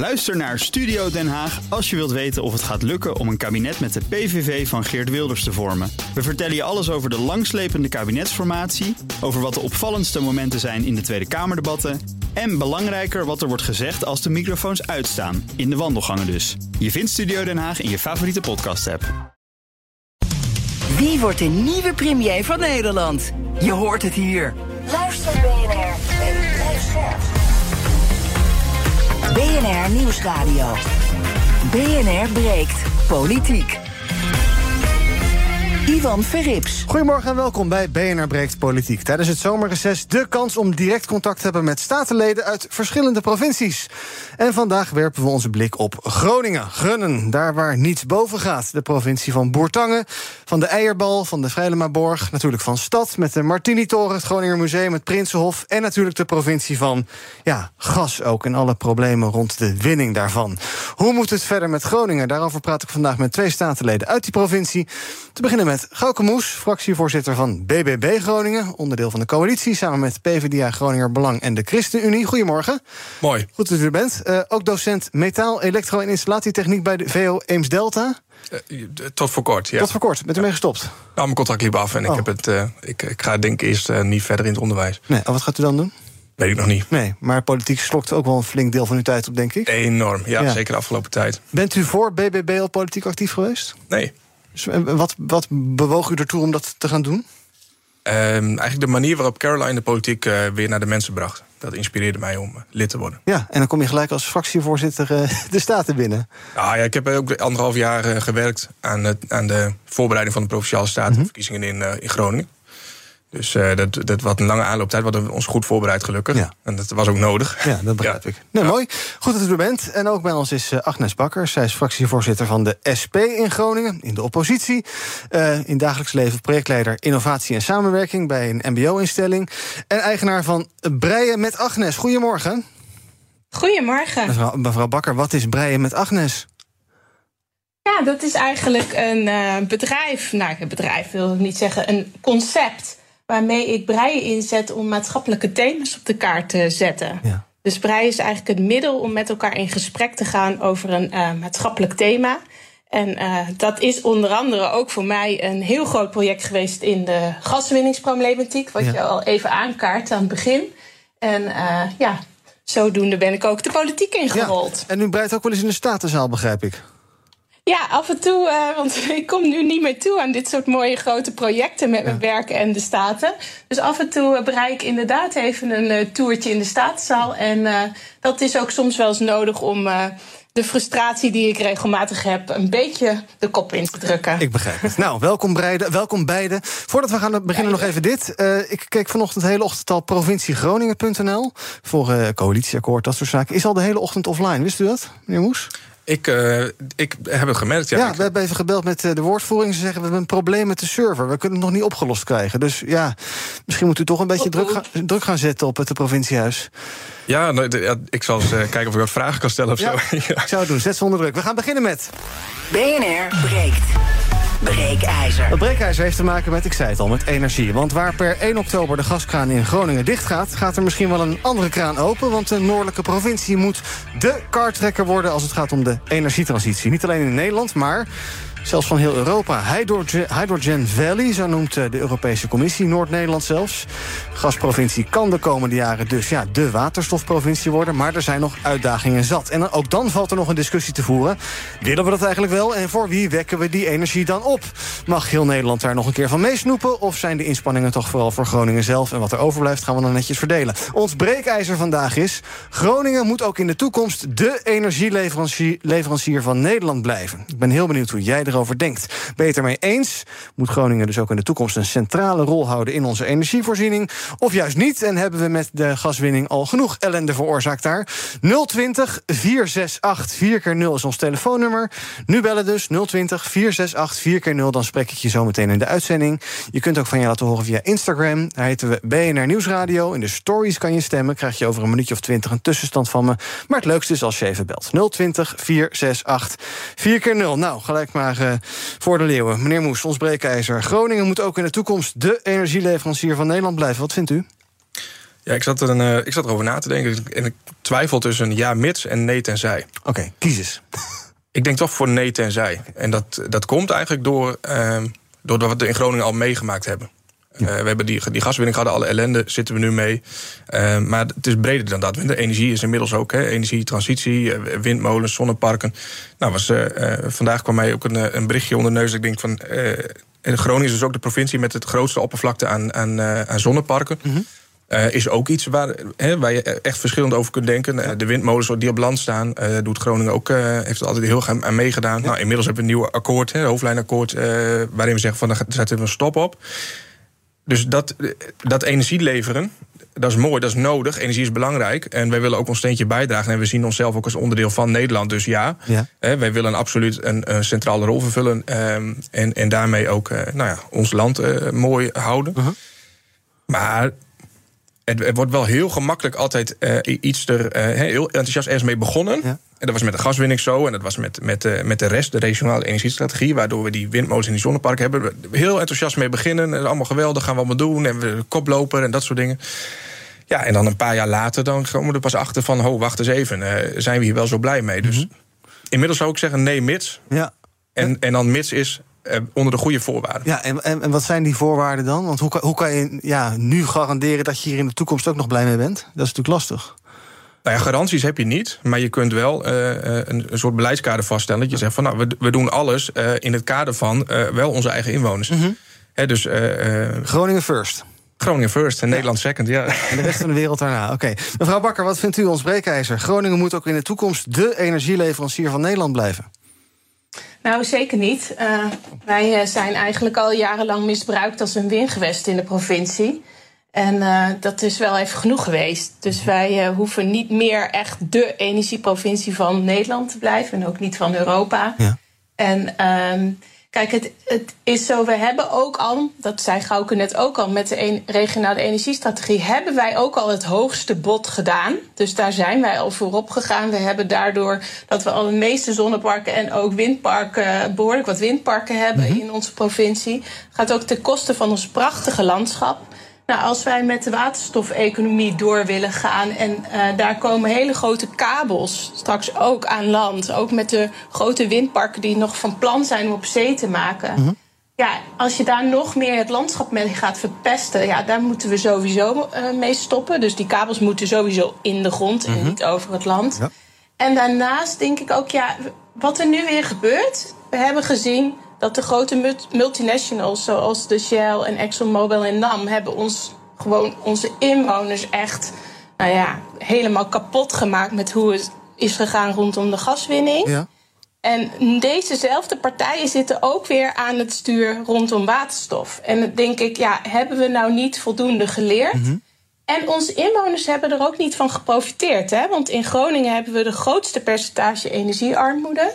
Luister naar Studio Den Haag als je wilt weten of het gaat lukken om een kabinet met de PVV van Geert Wilders te vormen. We vertellen je alles over de langslepende kabinetsformatie, over wat de opvallendste momenten zijn in de Tweede Kamerdebatten en belangrijker wat er wordt gezegd als de microfoons uitstaan, in de wandelgangen dus. Je vindt Studio Den Haag in je favoriete podcast-app. Wie wordt de nieuwe premier van Nederland? Je hoort het hier. BNR Nieuwsradio. BNR breekt politiek. Ivan Verrips. Goedemorgen en welkom bij BNR Breekt Politiek. Tijdens het zomerreces de kans om direct contact te hebben met statenleden uit verschillende provincies. En vandaag werpen we onze blik op Groningen, Grunnen, daar waar niets boven gaat. De provincie van Boertangen, van de Eierbal, van de Vrijlemaborg, natuurlijk van Stad met de Martini-toren, het Groninger Museum, het Prinsenhof en natuurlijk de provincie van ja, gas ook en alle problemen rond de winning daarvan. Hoe moet het verder met Groningen? Daarover praat ik vandaag met twee statenleden uit die provincie. Te beginnen met Gauke Moes, fractievoorzitter van BBB Groningen, onderdeel van de coalitie, samen met PvdA Groninger Belang en de ChristenUnie. Goedemorgen. Mooi. Goed dat u er bent. Uh, ook docent metaal, elektro- en installatietechniek bij de VO Eems Delta. Uh, tot voor kort, ja. Tot voor kort. Bent u mee gestopt? Nou, mijn contract liep af en Oh. ik, heb het, uh, ik, ik ga denk ik eerst niet verder in het onderwijs. Nee, en wat gaat u dan doen? Weet ik nog niet. Nee, maar politiek slokt ook wel een flink deel van uw tijd op, denk ik. Enorm, ja, Ja. zeker de afgelopen tijd. Bent u voor BBB al politiek actief geweest? Nee. Dus, wat, wat bewoog u ertoe om dat te gaan doen? Ehm, eigenlijk de manier waarop Caroline de politiek eh, weer naar de mensen bracht. Dat inspireerde mij om eh, lid te worden. Ja, en dan kom je gelijk als fractievoorzitter eh, de Staten binnen. Nou ja, ik heb ook anderhalf jaar gewerkt aan, het, aan de voorbereiding van de provinciale statenverkiezingen in, eh, in Groningen. Dus eh, dat, dat was een lange aanlooptijd. We hadden ons goed voorbereid, gelukkig. Ja. En dat was ook nodig. Ja, dat begrijp ik. Nou, mooi. Goed dat u er bent. En ook bij ons is eh, Agnes Bakker. Zij is fractievoorzitter van de SP in Groningen, in de oppositie. Eh, in dagelijks leven projectleider innovatie en samenwerking bij een MBO-instelling. En eigenaar van Breien met Agnes. Goedemorgen. Goedemorgen. Mevrouw, mevrouw Bakker, wat is Breien met Agnes? Ja, dat is eigenlijk een eh, bedrijf. Nou, een bedrijf wil ik niet zeggen, een concept. Waarmee ik breien inzet om maatschappelijke thema's op de kaart te zetten. Ja. Dus breien is eigenlijk het middel om met elkaar in gesprek te gaan over een eh, maatschappelijk thema. En eh, dat is onder andere ook voor mij een heel groot project geweest in de gaswinningsproblematiek. Wat Ja. je al even aankaart aan het begin. En eh, ja, zodoende ben ik ook de politiek ingerold. En u breidt ook wel eens in de Statenzaal, begrijp ik. Ja, af en toe, eh, want ik kom nu niet meer toe aan dit soort mooie grote projecten met mijn werk en de Staten. Dus af en toe eh, bereik ik inderdaad even een eh, toertje in de Statenzaal. En dat is ook soms wel eens nodig om de frustratie die ik regelmatig heb een beetje de kop in te drukken. Ik begrijp het. Nou, welkom, beide, welkom beiden. Voordat we gaan beginnen nog even dit. Ik keek vanochtend de hele ochtend al provinciegroningen.nl... voor coalitieakkoord, dat soort zaken. Is al de hele ochtend offline, wist u dat, meneer Moes? Ik, eh, ik heb het gemerkt, ja. Ja, Ik- we hebben even gebeld met eh, de woordvoering. Ze zeggen, we hebben een probleem met de server. We kunnen het nog niet opgelost krijgen. Dus ja, misschien moet u toch een beetje druk, gaan- druk gaan zetten op het provinciehuis. ja, nou, ja, ik zal eens eh, kijken of ik wat vragen kan stellen of Ja, zo. ik zou het doen. Zet ze onder druk. We gaan beginnen met... BNR breekt. Breekijzer. Dat breekijzer heeft te maken met, ik zei het al, met energie. Want waar per 1 oktober de gaskraan in Groningen dicht gaat... gaat er misschien wel een andere kraan open. Want de noordelijke provincie moet de kartrekker worden... als het gaat om de energietransitie. Niet alleen in Nederland, maar zelfs van heel Europa. Hydrogen, Valley, zo noemt eh, de Europese Commissie, Noord-Nederland zelfs. Gasprovincie kan de komende jaren dus ja, de waterstofprovincie worden... maar er zijn nog uitdagingen zat. En ook dan valt er nog een discussie te voeren. Willen we dat eigenlijk wel? En voor wie wekken we die energie dan op? Mag heel Nederland daar nog een keer van meesnoepen? Of zijn de inspanningen toch vooral voor Groningen zelf? En wat er overblijft gaan we dan netjes verdelen. Ons breekijzer vandaag is... Groningen moet ook in de toekomst de energieleverancier leverancier van Nederland blijven. Ik ben heel benieuwd hoe jij erover denkt. Het ermee eens? Moet Groningen dus ook in de toekomst een centrale rol houden in onze energievoorziening? Of juist niet? En hebben we met de gaswinning al genoeg ellende veroorzaakt daar? 020 468 4 0 is ons telefoonnummer. Nu bellen dus 020 468 4 0 Dan spreek ik je zo meteen in de uitzending. Je kunt ook van je laten horen via Instagram. Daar heten we BNR Nieuwsradio. In de stories kan je stemmen. Krijg je over een minuutje of twintig een tussenstand van me. Maar het leukste is als je even belt. 020 468 4 0 Nou, gelijk maar eh, voor de leeuwen. Meneer Moes, ons breekijzer. Groningen moet ook in de toekomst de energieleverancier van Nederland blijven. Wat vindt u? Ja, ik zat, er een, eh, ik zat erover na te denken. En ik twijfel tussen ja, mits en nee, tenzij. Oké, kies eens. Ik denk toch voor nee, tenzij. En dat, dat komt eigenlijk door, ehm door wat we in Groningen al meegemaakt hebben. Eh, we hebben die, die gaswinning gehad, alle ellende zitten we nu mee. Ehm, maar het is breder dan dat. Energie is inmiddels ook hè, energietransitie, eh, windmolens, zonneparken. Nou, was, eh, eh, vandaag kwam mij ook een, eh, een berichtje onder de neus. Ik denk van. eh, en Groningen is dus ook de provincie met het grootste oppervlakte aan, aan, eh, aan zonneparken. Eh, is ook iets waar, hè, waar je echt verschillend over kunt denken. Eh, de windmolens die op land staan, eh, doet Groningen ook, eh, heeft er altijd heel erg aan, aan meegedaan. Nou, inmiddels hebben we een nieuw akkoord, hè, hoofdlijnakkoord, eh, waarin we zeggen van daar zetten we een stop op. Dus dat, dat energie leveren, dat is mooi, dat is nodig. Energie is belangrijk. En wij willen ook ons steentje bijdragen. En we zien onszelf ook als onderdeel van Nederland. Dus ja, Ja. hè, wij willen absoluut een, een centrale rol vervullen. ehm, en, en daarmee ook eh, nou ja, ons land eh, mooi houden. Maar het, het wordt wel heel gemakkelijk altijd eh, iets er heel enthousiast ergens mee begonnen. Ja. En dat was met de gaswinning zo. En dat was met, met, eh, met de rest, de regionale energiestrategie. Waardoor we die windmolens in die zonneparken hebben. Heel enthousiast mee beginnen. En dat is allemaal geweldig, gaan we allemaal doen. En we koploper en dat soort dingen. Ja, en dan een paar jaar later dan komen we er pas achter van... ho, wacht eens even, eh, zijn we hier wel zo blij mee? Dus inmiddels zou ik zeggen nee, mits. Ja. En, en dan mits is eh, onder de goede voorwaarden. Ja, en, en, en wat zijn die voorwaarden dan? Want hoe kan, hoe kan je ja, nu garanderen dat je hier in de toekomst ook nog blij mee bent? Dat is natuurlijk lastig. Nou ja, garanties heb je niet, maar je kunt wel eh, eh, een, een soort beleidskader vaststellen. Dat je zegt van nou, we, we doen alles eh, in het kader van eh, wel onze eigen inwoners. Hè, dus eh, eh, Groningen first. Groningen first en Nederland second, ja. En de rest van de wereld daarna. Oké. Mevrouw Bakker, wat vindt u ons breekijzer? Groningen moet ook in de toekomst de energieleverancier van Nederland blijven. Nou, zeker niet. Eh, wij zijn eigenlijk al jarenlang misbruikt als een wingewest in de provincie. En eh, dat is wel even genoeg geweest. Dus wij eh, hoeven niet meer echt de energieprovincie van Nederland te blijven. En ook niet van Europa. Ja. En ehm, kijk, het, het is zo, we hebben ook al, dat zei Gauke net ook al, met de een- regionale energiestrategie, hebben wij ook al het hoogste bod gedaan. Dus daar zijn wij al voorop gegaan. We hebben daardoor dat we al de meeste zonneparken en ook windparken, behoorlijk wat windparken hebben in onze provincie. Gaat ook ten koste van ons prachtige landschap. Nou, als wij met de waterstofeconomie door willen gaan en eh, daar komen hele grote kabels straks ook aan land, ook met de grote windparken die nog van plan zijn om op zee te maken. Ja, als je daar nog meer het landschap mee gaat verpesten, ja, daar moeten we sowieso eh, mee stoppen. Dus die kabels moeten sowieso in de grond en niet over het land. Ja. En daarnaast denk ik ook, ja, wat er nu weer gebeurt. We hebben gezien dat de grote mult- multinationals, zoals de Shell en ExxonMobil en NAM, hebben ons gewoon onze inwoners echt, nou ja, helemaal kapot gemaakt met hoe het is gegaan rondom de gaswinning. Ja. En dezezelfde partijen zitten ook weer aan het stuur rondom waterstof. En dan denk ik, ja, hebben we nou niet voldoende geleerd? En onze inwoners hebben er ook niet van geprofiteerd. Hè? Want in Groningen hebben we de grootste percentage energiearmoede.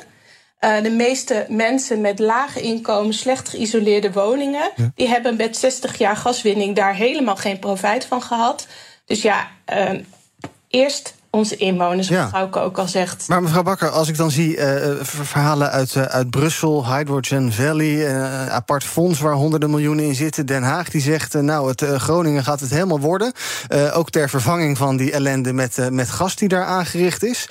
Eh, de meeste mensen met lage inkomen, slecht geïsoleerde woningen, die hebben met 60 jaar gaswinning daar helemaal geen profijt van gehad. Dus ja, eh, eerst onze inwoners, Ja. wat ook al zegt. Maar mevrouw Bakker, als ik dan zie eh, ver- verhalen uit, eh, uit Brussel, Hydrogen Valley, een apart fonds waar honderden miljoenen in zitten. Den Haag die zegt, nou, het, Groningen gaat het helemaal worden. Ook ter vervanging van die ellende met, met gas die daar aangericht is.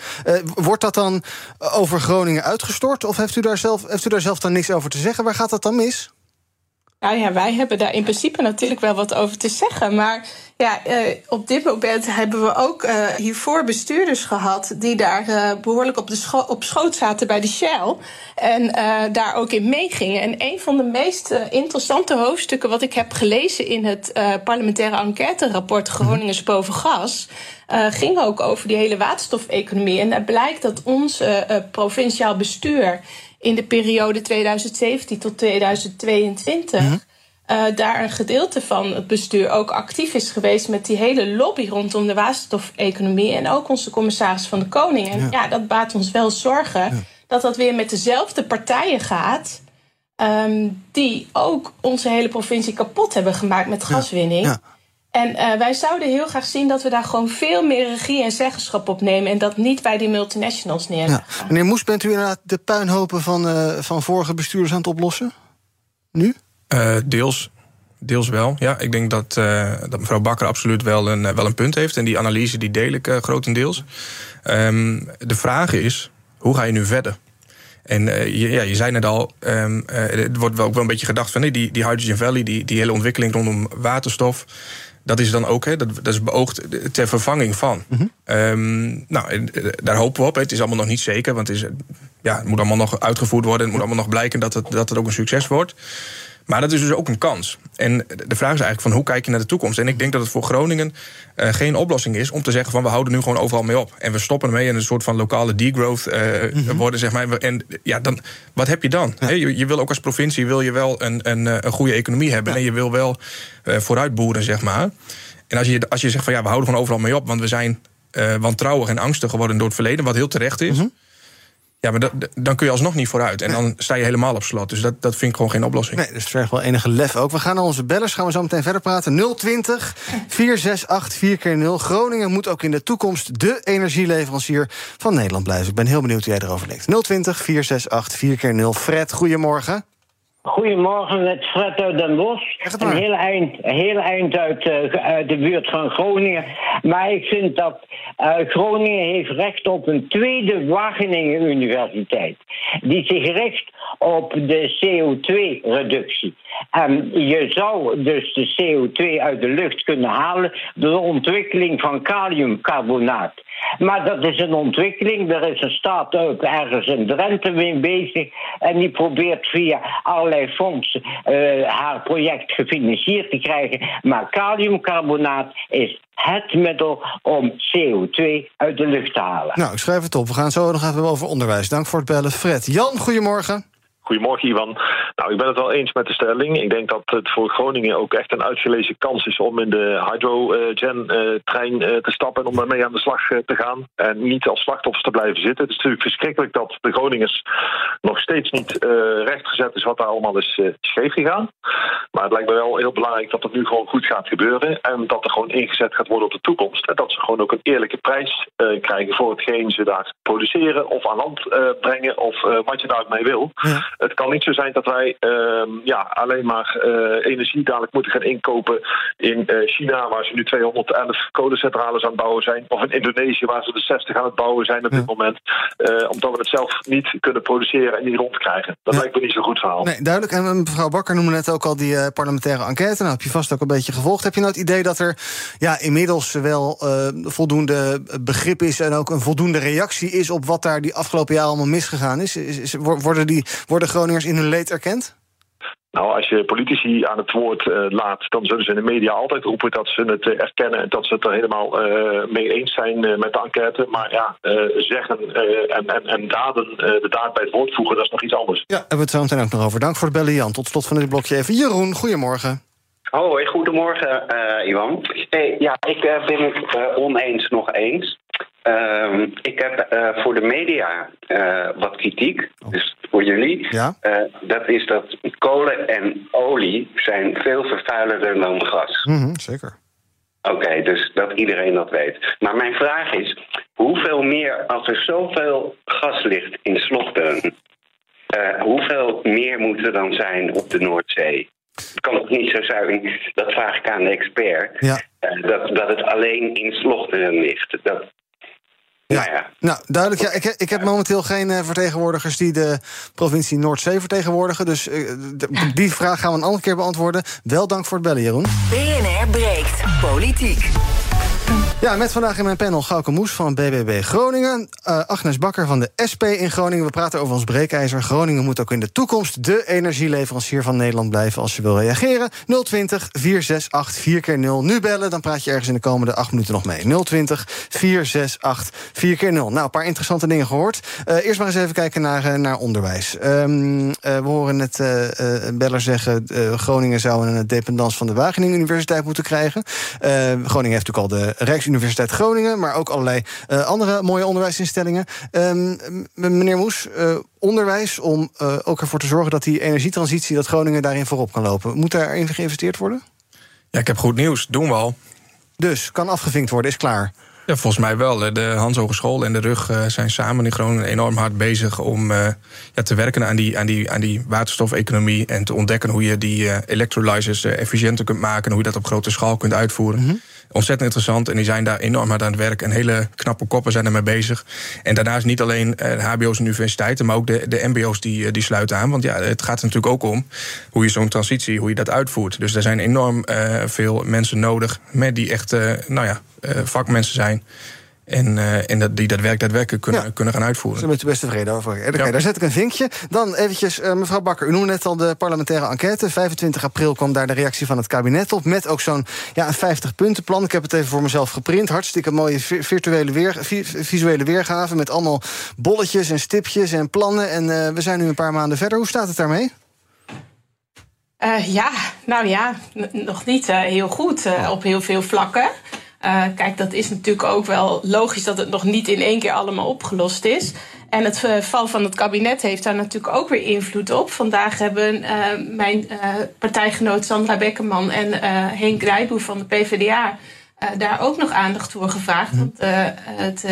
Wordt dat dan over Groningen uitgestort? Of heeft u, daar zelf, heeft u daar zelf dan niks over te zeggen? Waar gaat dat dan mis? Nou ja, wij hebben daar in principe natuurlijk wel wat over te zeggen. Maar ja, eh, op dit moment hebben we ook eh, hiervoor bestuurders gehad... die daar eh, behoorlijk op, de scho- op schoot zaten bij de Shell. En daar ook in meegingen. En een van de meest interessante hoofdstukken... wat ik heb gelezen in het parlementaire enquête-rapport... Groningers boven gas... ging ook over die hele waterstofeconomie. En daar blijkt dat ons provinciaal bestuur in de periode 2017 tot 2022. eh, daar een gedeelte van het bestuur ook actief is geweest met die hele lobby rondom de waterstofeconomie. En ook onze commissaris van de Koning. En ja, dat baat ons wel zorgen dat dat weer met dezelfde partijen gaat. ehm, die ook onze hele provincie kapot hebben gemaakt met gaswinning. ja. En eh, wij zouden heel graag zien dat we daar gewoon veel meer regie en zeggenschap op nemen. En dat niet bij die multinationals Ja. neerleggen. Meneer Moes, bent u inderdaad de puinhopen van, eh, van vorige bestuurders aan het oplossen? Nu? Eh, deels. deels wel. Ja, ik denk dat, uh, dat mevrouw Bakker absoluut wel een, wel een punt heeft. En die analyse die deel ik uh, grotendeels. Um, de vraag is, hoe ga je nu verder? En uh, je, ja, je zei net al, um, uh, er wordt wel ook wel een beetje gedacht van nee, die, die Hydrogen Valley, die, die hele ontwikkeling rondom waterstof. Dat is dan ook, hè, dat, dat is beoogd ter vervanging van. Mm -hmm. um, nou, daar hopen we op. Het is allemaal nog niet zeker, want het, is, ja, het moet allemaal nog uitgevoerd worden. Het moet allemaal nog blijken dat het, dat het ook een succes wordt. Maar dat is dus ook een kans. En de vraag is eigenlijk van hoe kijk je naar de toekomst? En ik denk dat het voor Groningen uh, geen oplossing is om te zeggen van we houden nu gewoon overal mee op. En we stoppen ermee in een soort van lokale degrowth uh, mm -hmm. worden, zeg maar. En ja, dan, wat heb je dan? Ja. He, je, je, wil ook als provincie wil je wel een, een, een goede economie hebben. Ja. En je wil wel uh, vooruitboeren, zeg maar. En als je, als je zegt van ja, we houden gewoon overal mee op, want we zijn wantrouwig en angstig geworden door het verleden, wat heel terecht is. Mm -hmm. Ja, maar dan kun je alsnog niet vooruit. En dan sta je helemaal op slot. Dus dat, dat vind ik gewoon geen oplossing. Nee, dus er is wel enige lef ook. We gaan naar onze bellers. Gaan we zo meteen verder praten. 020 468 4 keer 0 Groningen moet ook in de toekomst de energieleverancier van Nederland blijven. Ik ben heel benieuwd hoe jij erover denkt. 020 468 4 keer 0 Fred, goedemorgen. Goedemorgen, met Fred uit Den Bosch. Een heel eind, heel eind uit, uh, uit de buurt van Groningen. Maar ik vind dat uh, Groningen heeft recht op een tweede Wageningen Universiteit. Die zich richt op de CO2-reductie. En je zou dus de CO2 uit de lucht kunnen halen door de ontwikkeling van kaliumcarbonaat. Maar dat is een ontwikkeling. Er is een start-up ergens in Drenthe mee bezig. En die probeert via allerlei fondsen uh, haar project gefinancierd te krijgen. Maar kaliumcarbonaat is het middel om CO2 uit de lucht te halen. Nou, ik schrijf het op. We gaan zo nog even over onderwijs. Dank voor het bellen. Fred. Jan, goedemorgen. Goedemorgen, Ivan. Nou, ik ben het wel eens met de stelling. Ik denk dat het voor Groningen ook echt een uitgelezen kans is om in de hydrogen-trein te stappen en om daarmee aan de slag te gaan. En niet als slachtoffers te blijven zitten. Het is natuurlijk verschrikkelijk dat de Groningers nog steeds niet rechtgezet is wat daar allemaal is uh, scheef gegaan. Maar het lijkt me wel heel belangrijk dat het nu gewoon goed gaat gebeuren. En dat er gewoon ingezet gaat worden op de toekomst. En dat ze gewoon ook een eerlijke prijs uh, krijgen voor hetgeen ze daar produceren of aan land brengen of wat je daarmee wil. Ja. Het kan niet zo zijn dat wij uh, ja, alleen maar energie dadelijk moeten gaan inkopen in China, waar ze nu 211 kolencentrales aan het bouwen zijn, of in Indonesië, waar ze de 60 aan het bouwen zijn op dit ja. moment, omdat we het zelf niet kunnen produceren en niet rondkrijgen. Dat ja. lijkt me niet zo'n goed verhaal. Nee, duidelijk. En mevrouw Bakker noemde net ook al die parlementaire enquête. Nou, heb je vast ook een beetje gevolgd. Heb je nou het idee dat er ja, inmiddels wel voldoende begrip is en ook een voldoende reactie is op wat daar die afgelopen jaar allemaal misgegaan is? is, is worden, die, worden Groningers in hun leed erkend? Nou, als je politici aan het woord uh, laat, dan zullen ze in de media altijd roepen dat ze het uh, erkennen en dat ze het er helemaal uh, mee eens zijn met de enquête. Maar ja, zeggen en, en, en daden, de daad bij het woord voegen, dat is nog iets anders. Ja, hebben we het zo meteen ook nog over. Dank voor het bellen, Jan. Tot slot van dit blokje even. Jeroen, goedemorgen. Hoi, goedemorgen, Ivan. Hey, ja, ik ben het oneens nog eens. Uh, ik heb uh, voor de media uh, wat kritiek, oh. dus voor jullie. Ja? Uh, dat is dat kolen en olie zijn veel vervuilender dan gas. Mm -hmm, zeker. Oké, okay, dus dat iedereen dat weet. Maar mijn vraag is, hoeveel meer, als er zoveel gas ligt in Slochteren... hoeveel meer moet er dan zijn op de Noordzee? Het kan toch niet zo zijn, dat vraag ik aan de expert... Ja. dat, dat het alleen in Slochteren ligt. Dat, ja. Nou, ja. nou, duidelijk. Ja, ik, ik heb momenteel geen uh, vertegenwoordigers die de provincie Noordzee vertegenwoordigen. Dus uh, die vraag gaan we een andere keer beantwoorden. Wel dank voor het bellen, Jeroen. BNR breekt politiek. Ja, met vandaag in mijn panel Gauke Moes van BBB Groningen. Uh, Agnes Bakker van de SP in Groningen. We praten over ons breekijzer. Groningen moet ook in de toekomst de energieleverancier van Nederland blijven als je wil reageren. 020 468 4 keer 0 Nu bellen, dan praat je ergens in de komende 8 minuten nog mee. 020 468 4 keer 0 Nou, een paar interessante dingen gehoord. Uh, eerst maar eens even kijken naar, uh, naar onderwijs. Um, we horen net Beller zeggen... Groningen zou een dependance van de Wageningen Universiteit moeten krijgen. Groningen heeft natuurlijk al de Rijksuniversiteit Universiteit Groningen, maar ook allerlei uh, andere mooie onderwijsinstellingen. Um, meneer Moes, uh, onderwijs om uh, ook ervoor te zorgen dat die energietransitie, dat Groningen daarin voorop kan lopen. Moet daarin geïnvesteerd worden? Ja, ik heb goed nieuws. Doen we al. Dus kan afgevinkt worden, is klaar. Ja, volgens mij wel. De Hans Hogeschool en de RUG eh, zijn samen in Groningen enorm hard bezig om uh, ja, te werken aan die, aan, die, aan die waterstofeconomie. En te ontdekken hoe je die uh, electrolyzers efficiënter kunt maken en hoe je dat op grote schaal kunt uitvoeren. Mm -hmm. Ontzettend interessant en die zijn daar enorm hard aan het werk. En hele knappe koppen zijn ermee bezig. En daarnaast niet alleen HBO's en universiteiten, maar ook de, de MBO's die, die sluiten aan. Want ja, het gaat er natuurlijk ook om hoe je zo'n transitie, hoe je dat uitvoert. Dus er zijn enorm veel mensen nodig met die echt, nou ja, vakmensen zijn. En, uh, en dat, die dat werk daadwerkelijk kunnen, ja. kunnen gaan uitvoeren. Daar ben je best tevreden over. Okay, ja. Daar zet ik een vinkje. Dan eventjes, uh, mevrouw Bakker, u noemde net al de parlementaire enquête. 25 april kwam daar de reactie van het kabinet op. Met ook zo'n ja, 50-puntenplan. Ik heb het even voor mezelf geprint. Hartstikke mooie virtuele weer, visuele weergave. Met allemaal bolletjes en stipjes en plannen. En uh, we zijn nu een paar maanden verder. Hoe staat het daarmee? ja, nou ja, nog niet heel goed op heel veel vlakken. Uh, kijk, dat is natuurlijk ook wel logisch dat het nog niet in één keer allemaal opgelost is. En het uh, val van het kabinet heeft daar natuurlijk ook weer invloed op. Vandaag hebben uh, mijn partijgenoot Sandra Bekkerman en Henk Rijboer van de PvdA daar ook nog aandacht voor gevraagd. Want het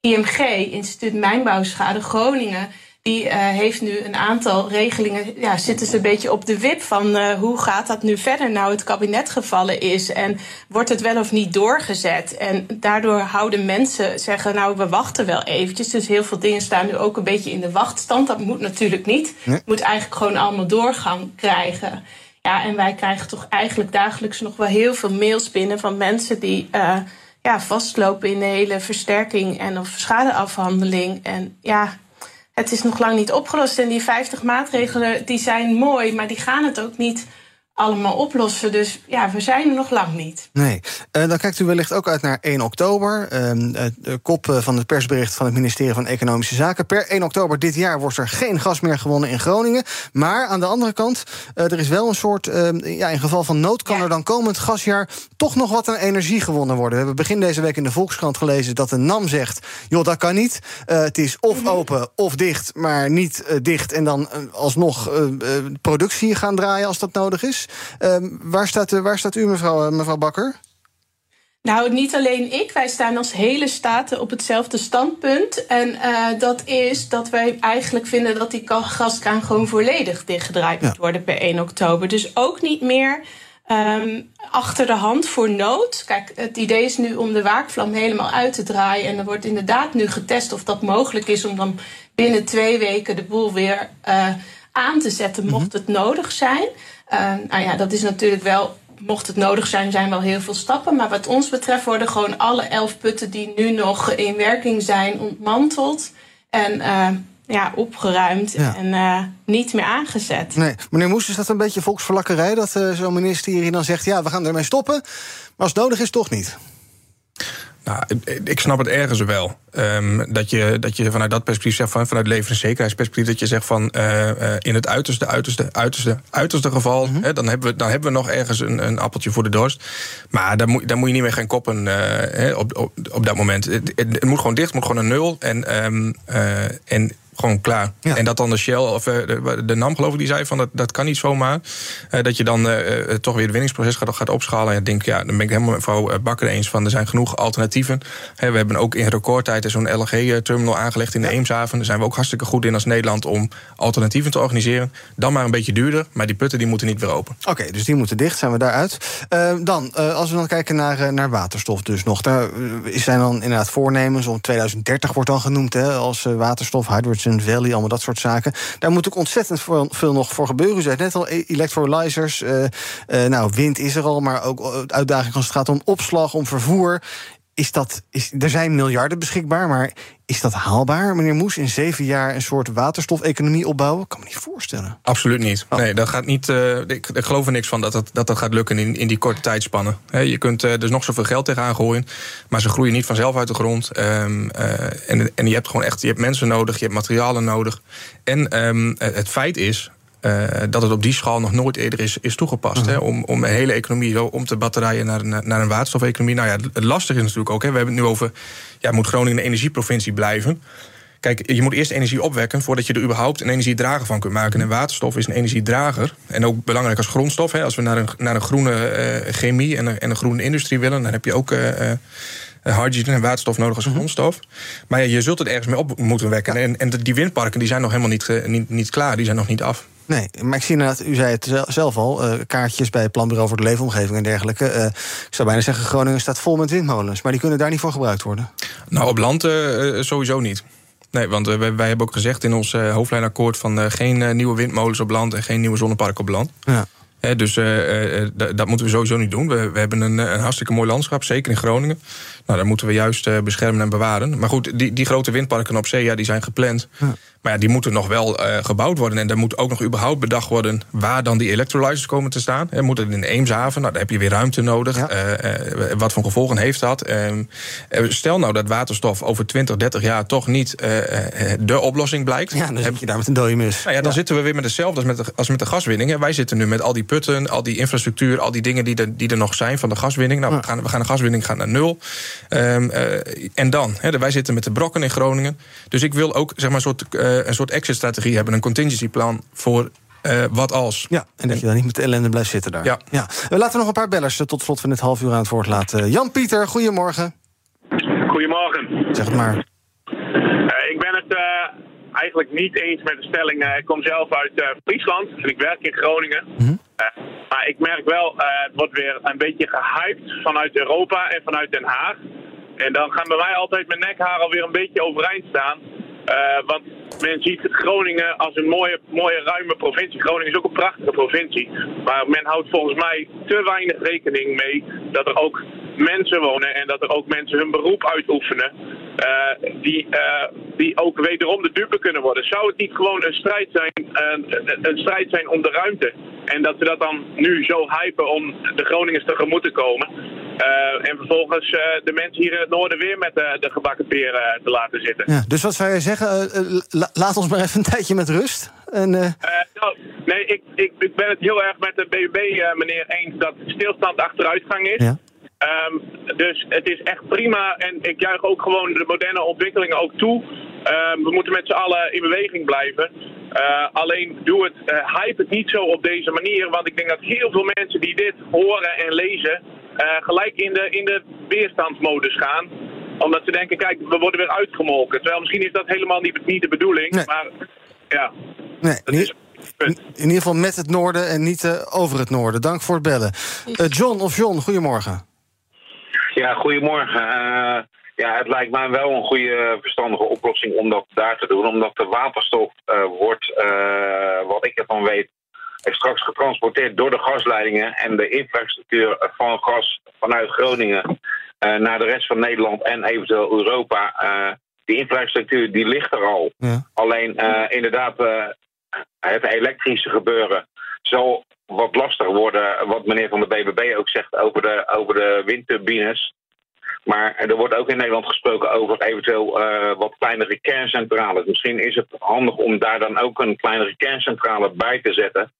IMG, Instituut Mijnbouwschade Groningen die uh, heeft nu een aantal regelingen. Ja, zitten ze een beetje op de wip van uh, hoe gaat dat nu verder nou het kabinet gevallen is. En wordt het wel of niet doorgezet? En daardoor houden mensen zeggen, nou we wachten wel eventjes. Dus heel veel dingen staan nu ook een beetje in de wachtstand. Dat moet natuurlijk niet. Nee. Moet eigenlijk gewoon allemaal doorgang krijgen. Ja, en wij krijgen toch eigenlijk dagelijks nog wel heel veel mails binnen van mensen die. Uh, ja, vastlopen in de hele versterking en of schadeafhandeling. En ja, het is nog lang niet opgelost. En die 50 maatregelen die zijn mooi, maar die gaan het ook niet allemaal oplossen. Dus ja, we zijn er nog lang niet. Nee. Uh, dan kijkt u wellicht ook uit naar 1 oktober. Uh, de kop van het persbericht van het ministerie van Economische Zaken. Per 1 oktober dit jaar wordt er geen gas meer gewonnen in Groningen. Maar aan de andere kant, uh, er is wel een soort... ja, in geval van nood kan ja. er dan komend gasjaar... toch nog wat aan energie gewonnen worden. We hebben begin deze week in de Volkskrant gelezen... dat de NAM zegt, joh, dat kan niet. het is of open of dicht, maar niet dicht... en dan alsnog productie gaan draaien als dat nodig is. Uh, waar, staat, waar staat u, mevrouw, mevrouw Bakker? Nou, niet alleen ik. Wij staan als hele staten op hetzelfde standpunt. En uh, dat is dat wij eigenlijk vinden dat die gaskraan gewoon volledig dichtgedraaid moet worden per 1 oktober. Dus ook niet meer um, achter de hand voor nood. Kijk, het idee is nu om de waakvlam helemaal uit te draaien. En er wordt inderdaad nu getest of dat mogelijk is om dan binnen twee weken de boel weer uh, aan te zetten, mocht mm -hmm. het nodig zijn. Uh, nou ja, dat is natuurlijk wel, mocht het nodig zijn, zijn wel heel veel stappen. Maar wat ons betreft worden gewoon alle elf putten die nu nog in werking zijn ontmanteld. En uh, ja, opgeruimd ja. en uh, niet meer aangezet. Nee, meneer Moes, is dat een beetje volksverlakkerij dat uh, zo'n ministerie dan zegt: ja, we gaan ermee stoppen, maar als het nodig is, toch niet? Nou, ik snap het ergens wel. Um, dat, je, dat je vanuit dat perspectief zegt, van, vanuit levenszekerheidsperspectief, dat je zegt van uh, uh, in het uiterste, uiterste, uiterste, uiterste geval, mm -hmm. hè, dan, hebben we, dan hebben we nog ergens een, een appeltje voor de dorst. Maar daar moet, daar moet je niet meer gaan koppen uh, op, op, op dat moment. Het, het, het, moet gewoon dicht, het moet gewoon een nul. En, um, en gewoon klaar. Ja. En dat dan de Shell, of de, de, NAM geloof ik, die zei van dat, dat kan niet zomaar. Uh, dat je dan uh, toch weer het winningsproces gaat, gaat opschalen. En ik denk, ja, dan ben ik helemaal met mevrouw Bakker eens van er zijn genoeg alternatieven. He, we hebben ook in recordtijd zo'n LNG-terminal aangelegd in de ja. Eemshaven. Daar zijn we ook hartstikke goed in als Nederland om alternatieven te organiseren. Dan maar een beetje duurder, maar die putten die moeten niet weer open. Oké, okay, dus die moeten dicht, zijn we daaruit. Uh, dan, als we dan kijken naar, naar waterstof dus nog. Daar zijn dan inderdaad voornemens om 2030 wordt dan genoemd hè, als waterstof, hydrogen Valley, allemaal dat soort zaken. Daar moet ook ontzettend veel, nog voor gebeuren. U zei net al, e- electrolyzers. Uh, nou, wind is er al, maar ook uitdaging als het gaat om opslag, om vervoer. Is dat, is, er zijn miljarden beschikbaar, maar is dat haalbaar, meneer Moes, in zeven jaar een soort waterstofeconomie opbouwen? Ik kan me niet voorstellen. Absoluut niet. Oh. Nee, dat gaat niet. Uh, ik, ik, geloof er niks van dat dat, dat, dat gaat lukken in, in die korte tijdspannen. He, je kunt uh, dus nog zoveel geld tegenaan gooien, maar ze groeien niet vanzelf uit de grond. Um, uh, en, en je hebt gewoon echt je hebt mensen nodig, je hebt materialen nodig. En um, het feit is, uh, dat het op die schaal nog nooit eerder is, is toegepast. Hè, om, om een hele economie zo om te batterijen naar, naar, naar een waterstofeconomie. Nou ja, het lastige is natuurlijk ook, hè, we hebben het nu over... Ja, moet Groningen een energieprovincie blijven? Kijk, je moet eerst energie opwekken voordat je er überhaupt een energiedrager van kunt maken. En waterstof is een energiedrager. En ook belangrijk als grondstof. Hè. Als we naar een, naar een groene uh, chemie en een, en een groene industrie willen, dan heb je ook eh, hydrogen en waterstof nodig als grondstof. Maar ja, je zult het ergens mee op moeten wekken. En, en die windparken die zijn nog helemaal niet, niet, niet klaar, die zijn nog niet af. Nee, maar ik zie inderdaad, u zei het zel- zelf al, eh, kaartjes bij het Planbureau voor de Leefomgeving en dergelijke. Eh, ik zou bijna zeggen, Groningen staat vol met windmolens, maar die kunnen daar niet voor gebruikt worden. Nou, op land eh, sowieso niet. Nee, want wij, wij hebben ook gezegd in ons hoofdlijnakkoord... van geen nieuwe windmolens op land en geen nieuwe zonneparken op land. Ja. Dus dat moeten we sowieso niet doen. We, we hebben een, een hartstikke mooi landschap, zeker in Groningen. Nou, dat moeten we juist beschermen en bewaren. Maar goed, die, die grote windparken op zee, ja, die zijn gepland. Maar ja, die moeten nog wel eh, gebouwd worden. En er moet ook nog überhaupt bedacht worden... waar dan die electrolyzers komen te staan. Hè, moet het in Eemshaven? Nou, daar heb je weer ruimte nodig. Eh, eh, wat voor gevolgen heeft dat? Ehm, eh, stel nou dat waterstof over 20, 30 jaar... toch niet de oplossing blijkt. Ja, dan zit je daar met een dode mus. Nou ja, dan zitten we weer met hetzelfde als met, de, als met de gaswinning. Wij zitten nu met al die putten, al die infrastructuur, al die dingen die er, die er nog zijn van de gaswinning. Nou, we, gaan, we gaan de gaswinning gaan naar nul. Ehm, eh, en dan, hè, wij zitten met de brokken in Groningen. Dus ik wil ook zeg maar, een soort, eh, een soort exit-strategie hebben, een contingency-plan voor eh, wat als. Ja, en dat je dan niet met de ellende blijft zitten daar. Ja. Ja. Laten we nog een paar bellers eh, tot slot van dit half uur aan het woord laten. Jan-Pieter, goedemorgen. Goedemorgen. Zeg het maar. Eh, ik ben het eh, eigenlijk niet eens met de stelling. Eh, ik kom zelf uit eh, Friesland en ik werk in Groningen. Eh, maar ik merk wel, eh, het wordt weer een beetje gehyped vanuit Europa en vanuit Den Haag. En dan gaan bij mij altijd mijn nekhaar alweer een beetje overeind staan. Eh, want men ziet Groningen als een mooie, mooie ruime provincie. Groningen is ook een prachtige provincie. Maar men houdt volgens mij te weinig rekening mee dat er ook mensen wonen en dat er ook mensen hun beroep uitoefenen. eh, die, eh, die ook wederom de dupe kunnen worden. Zou het niet gewoon een strijd zijn, een, een, strijd zijn om de ruimte? En dat we dat dan nu zo hypen om de Groningers tegemoet te komen. Eh, en vervolgens eh, de mensen hier in het noorden weer met de, de gebakken peren eh, te laten zitten. Ja, dus wat zou je zeggen? Eh, eh, la- laat ons maar even een tijdje met rust. En, eh, Eh, nou, nee, ik, ik, ik ben het heel erg met de BBB-meneer eens dat stilstand achteruitgang is. Ja. Ehm, dus het is echt prima en ik juich ook gewoon de moderne ontwikkelingen ook toe. Ehm, we moeten met z'n allen in beweging blijven. Eh, alleen doe het, eh, hype het niet zo op deze manier, want ik denk dat heel veel mensen die dit horen en lezen eh, gelijk in de, in de weerstandsmodus gaan omdat ze denken, kijk, we worden weer uitgemolken. Terwijl misschien is dat helemaal niet, niet de bedoeling. Nee. Maar ja, nee, in, ieder- in ieder geval met het noorden en niet eh, over het noorden. Dank voor het bellen. Eh, John of John, goedemorgen. Ja, goedemorgen. Eh, ja, het lijkt mij wel een goede verstandige oplossing om dat daar te doen. Omdat de waterstof eh, wordt, eh, wat ik ervan weet, straks getransporteerd door de gasleidingen en de infrastructuur van gas vanuit Groningen eh, naar de rest van Nederland en eventueel Europa. Eh, die infrastructuur die ligt er al. Ja. Alleen eh, inderdaad, het elektrische gebeuren zal wat lastiger worden. Wat meneer van de BBB ook zegt over de, over de windturbines. Maar er wordt ook in Nederland gesproken over eventueel wat kleinere kerncentrales. Misschien is het handig om daar dan ook een kleinere kerncentrale bij te zetten.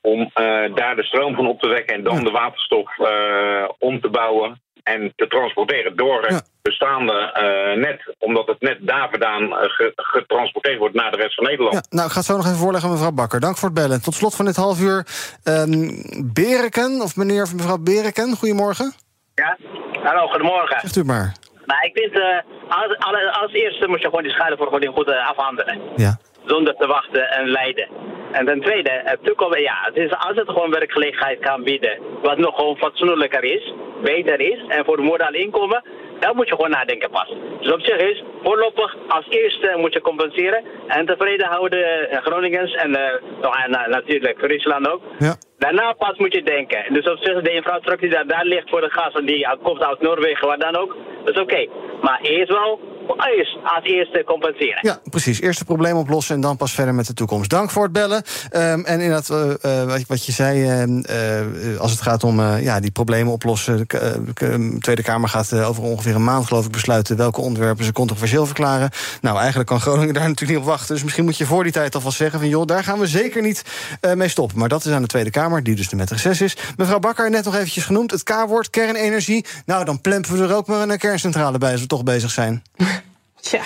Om eh, daar de stroom van op te wekken en dan de waterstof eh, om te bouwen en te transporteren door het bestaande eh, net. Omdat het net daar vandaan ge- getransporteerd wordt naar de rest van Nederland. Ja, nou, ik ga het zo nog even voorleggen, mevrouw Bakker. Dank voor het bellen. Tot slot van dit half uur, ehm Bereken, of meneer of mevrouw Bereken, goedemorgen. Ja, hallo, goedemorgen. Zegt u maar. Nou, ik vind, eh, als, als eerste moet je gewoon die schade voor gewoon goed afhandelen. Ja. Zonder te wachten en lijden. En ten tweede, het toekomst, ja, het is, als het gewoon werkgelegenheid kan bieden, wat nog gewoon fatsoenlijker is, beter is, en voor de modaal inkomen, dan moet je gewoon nadenken pas. Dus op zich is, voorlopig als eerste moet je compenseren en tevreden houden eh, Groningers en, eh, eh, natuurlijk Friesland ook. Ja. Daarna pas moet je denken. Dus op zich de infrastructuur die daar, daar ligt voor de gas en die komt uit Noorwegen, waar dan ook, dat is oké. Maar eerst wel, als eerste compenseren. Ja, precies. Eerst het probleem oplossen en dan pas verder met de toekomst. Dank voor het bellen. Ehm, en inderdaad, eh, wat, wat je zei, ehm, eh, als het gaat om eh, ja, die problemen oplossen... de eh, de Tweede Kamer gaat over ongeveer een maand, geloof ik, besluiten... welke onderwerpen ze controversieel verklaren. Nou, eigenlijk kan Groningen daar natuurlijk niet op wachten. Dus misschien moet je voor die tijd alvast zeggen van... joh, daar gaan we zeker niet eh, mee stoppen. Maar dat is aan de Tweede Kamer, die dus de met reces is. Mevrouw Bakker, net nog eventjes genoemd, het K-woord, kernenergie. Nou, dan plempen we er ook maar een kerncentrale bij als we toch bezig zijn. Ja,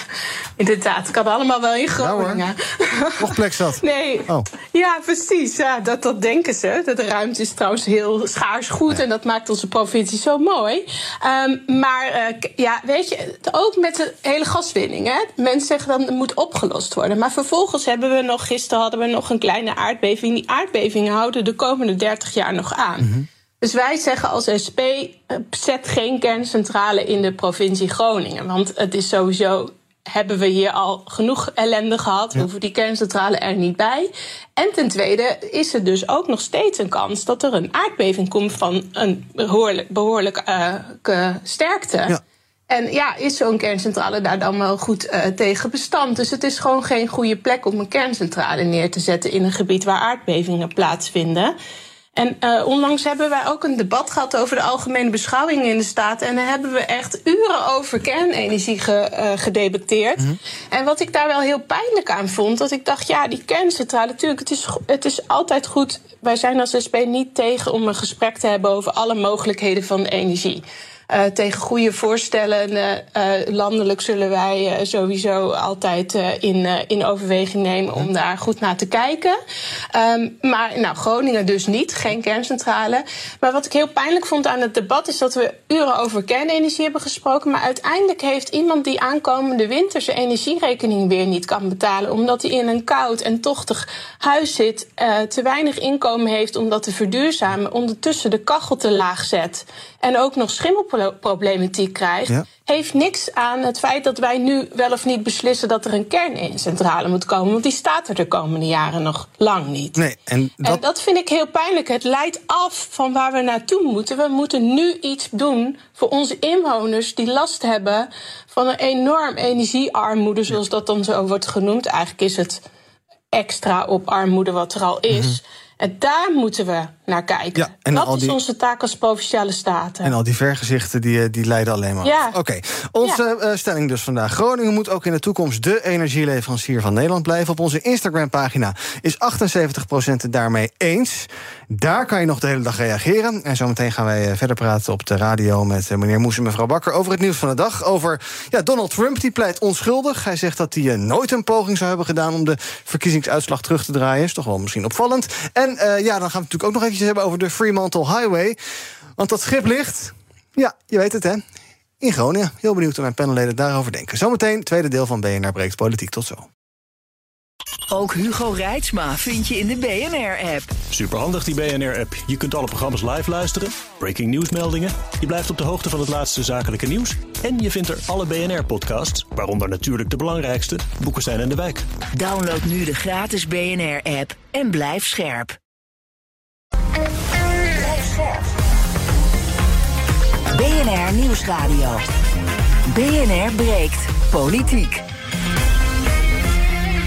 inderdaad. Kan allemaal wel in Groningen. Nog plek zat. Nee. Oh. Ja, precies. Ja, dat, dat denken ze. De ruimte is trouwens heel schaars goed. En dat maakt onze provincie zo mooi. Ehm, maar eh, ja, weet je, ook met de hele gaswinning. Hè? Mensen zeggen dan het moet opgelost worden. Maar vervolgens hebben we nog, gisteren hadden we nog een kleine aardbeving. Die aardbevingen houden de komende 30 jaar nog aan. Dus wij zeggen als SP, eh, zet geen kerncentrale in de provincie Groningen. Want het is sowieso, hebben we hier al genoeg ellende gehad. We hoeven die kerncentrale er niet bij. En ten tweede is er dus ook nog steeds een kans... dat er een aardbeving komt van een behoorlijk, behoorlijk eh, ke- sterkte. En ja, is zo'n kerncentrale daar dan wel goed eh, tegen bestand? Dus het is gewoon geen goede plek om een kerncentrale neer te zetten in een gebied waar aardbevingen plaatsvinden. En eh, onlangs hebben wij ook een debat gehad over de algemene beschouwingen in de staat. En daar hebben we echt uren over kernenergie ge, eh, gedebatteerd. En wat ik daar wel heel pijnlijk aan vond, dat ik dacht, ja, die kerncentrale, natuurlijk, het is, het is altijd goed. Wij zijn als SP niet tegen om een gesprek te hebben over alle mogelijkheden van energie. Eh, tegen goede voorstellen eh, landelijk zullen wij eh, sowieso altijd in, in overweging nemen om daar goed naar te kijken. Ehm, maar nou, Groningen dus niet, geen kerncentrale. Maar wat ik heel pijnlijk vond aan het debat is dat we uren over kernenergie hebben gesproken. Maar uiteindelijk heeft iemand die aankomende winter zijn energierekening weer niet kan betalen. Omdat hij in een koud en tochtig huis zit, te weinig inkomen heeft om dat te verduurzamen. Ondertussen de kachel te laag zet. En ook nog schimmelproblematiek krijgt. Ja. Heeft niks aan het feit dat wij nu wel of niet beslissen dat er een kerncentrale moet komen. Want die staat er de komende jaren nog lang niet. Nee, en En dat, dat vind ik heel pijnlijk. Het leidt af van waar we naartoe moeten. We moeten nu iets doen voor onze inwoners die last hebben van een enorm energiearmoede, zoals dat dan zo wordt genoemd. Eigenlijk is het extra op armoede wat er al is. En daar moeten we naar kijken. Ja, en dat al is die- onze taak als provinciale staten. en al die vergezichten die, eh, die leiden alleen maar Ja. Oké, onze eh, stelling dus vandaag. Groningen moet ook in de toekomst de energieleverancier van Nederland blijven. Op onze Instagram-pagina is 78% het daarmee eens. Daar kan je nog de hele dag reageren. En zometeen gaan wij eh, verder praten op de radio met meneer Moes en mevrouw Bakker over het nieuws van de dag. Over ja, Donald Trump, die pleit onschuldig. Hij zegt dat hij nooit een poging zou hebben gedaan om de verkiezingsuitslag terug te draaien. Is toch wel misschien opvallend. En ja, dan gaan we natuurlijk ook nog eventjes hebben over de Fremantle Highway. Want dat schip ligt, ja, je weet het hè, in Groningen. Heel benieuwd hoe mijn panelleden daarover denken. Zometeen, tweede deel van BNR Breekt Politiek. Tot zo. Ook Hugo Reitsma vind je in de BNR-app. Superhandig die BNR-app. Je kunt alle programma's live luisteren, breaking nieuwsmeldingen. Je blijft op de hoogte van het laatste zakelijke nieuws. En je vindt er alle BNR-podcasts, waaronder natuurlijk de belangrijkste, Boeken zijn in de wijk. Download nu de gratis BNR-app en blijf scherp. BNR Nieuwsradio. BNR breekt politiek.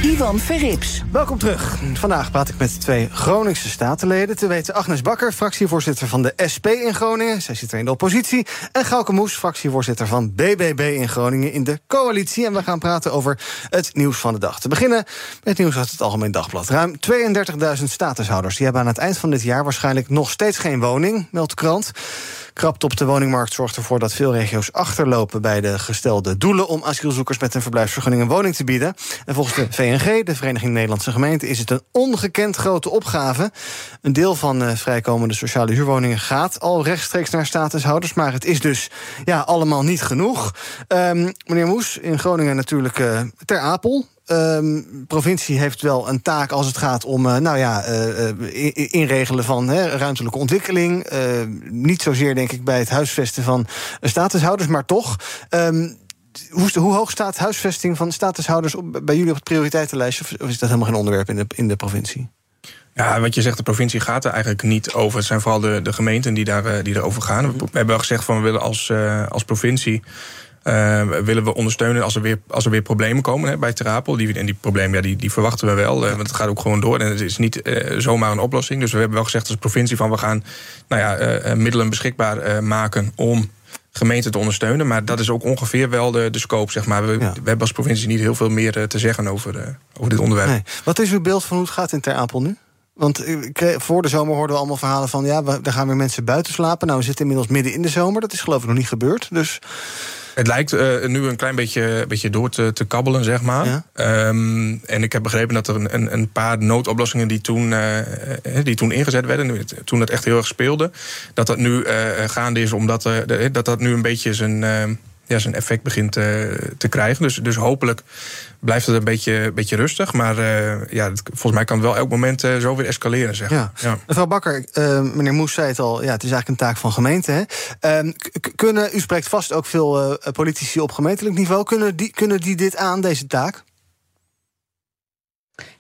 Ivan Verrips. Welkom terug. Vandaag praat ik met twee Groningse statenleden. Te weten Agnes Bakker, fractievoorzitter van de SP in Groningen. Zij zit er in de oppositie. En Gauke Moes, fractievoorzitter van BBB in Groningen in de coalitie. En we gaan praten over het nieuws van de dag. Te beginnen met het nieuws uit het Algemeen Dagblad. Ruim 32.000 statushouders die hebben aan het eind van dit jaar... waarschijnlijk nog steeds geen woning, meldt de krant. Krapte op de woningmarkt zorgt ervoor dat veel regio's achterlopen bij de gestelde doelen om asielzoekers met een verblijfsvergunning een woning te bieden. En volgens de VNG, de Vereniging Nederlandse Gemeenten, is het een ongekend grote opgave. Een deel van uh, vrijkomende sociale huurwoningen gaat al rechtstreeks naar statushouders, maar het is dus ja, allemaal niet genoeg. Um, meneer Moes, in Groningen natuurlijk uh, ter Apel. Um, provincie heeft wel een taak als het gaat om uh, nou ja, uh, inregelen van ruimtelijke ontwikkeling. niet zozeer, denk ik, bij het huisvesten van statushouders, maar toch. Um, hoe, hoe, hoog staat huisvesting van statushouders op, bij jullie op het prioriteitenlijstje? Of is dat helemaal geen onderwerp in de, in de provincie? Ja, wat je zegt, de provincie gaat er eigenlijk niet over. Het zijn vooral de, de gemeenten die, daar, die erover gaan. We, we hebben wel gezegd van we willen als, als provincie. Uh, willen we ondersteunen als er weer, als er weer problemen komen hè, bij Terapel. Die, en die problemen ja, die, die verwachten we wel. Uh, want het gaat ook gewoon door. En het is niet uh, zomaar een oplossing. Dus we hebben wel gezegd als provincie van we gaan nou ja, middelen beschikbaar maken om gemeenten te ondersteunen. Maar dat is ook ongeveer wel de, de scope, zeg maar. We, ja. we hebben als provincie niet heel veel meer te zeggen over, over dit onderwerp. Nee. Wat is uw beeld van hoe het gaat in Ter Apel nu? Want voor de zomer hoorden we allemaal verhalen van... ja, daar gaan weer mensen buiten slapen. Nou, we zitten inmiddels midden in de zomer. Dat is geloof ik nog niet gebeurd. Dus Het lijkt uh, nu een klein beetje, beetje door te, te kabbelen, zeg maar. Ja. Um, en ik heb begrepen dat er een, een paar noodoplossingen die toen, uh, die toen ingezet werden, toen het echt heel erg speelde, dat dat nu uh, gaande is, omdat dat dat nu een beetje zijn, ja, zijn effect begint te krijgen. Dus, dus hopelijk blijft het een beetje, beetje rustig. Maar uh, ja, volgens mij kan het wel elk moment uh, zo weer escaleren. Zeg. Ja. ja. Mevrouw Bakker, uh, meneer Moes zei het al, ja, het is eigenlijk een taak van gemeente. Hè? Ehm, kunnen, u spreekt vast ook veel politici op gemeentelijk niveau. Kunnen die, kunnen die dit aan, deze taak?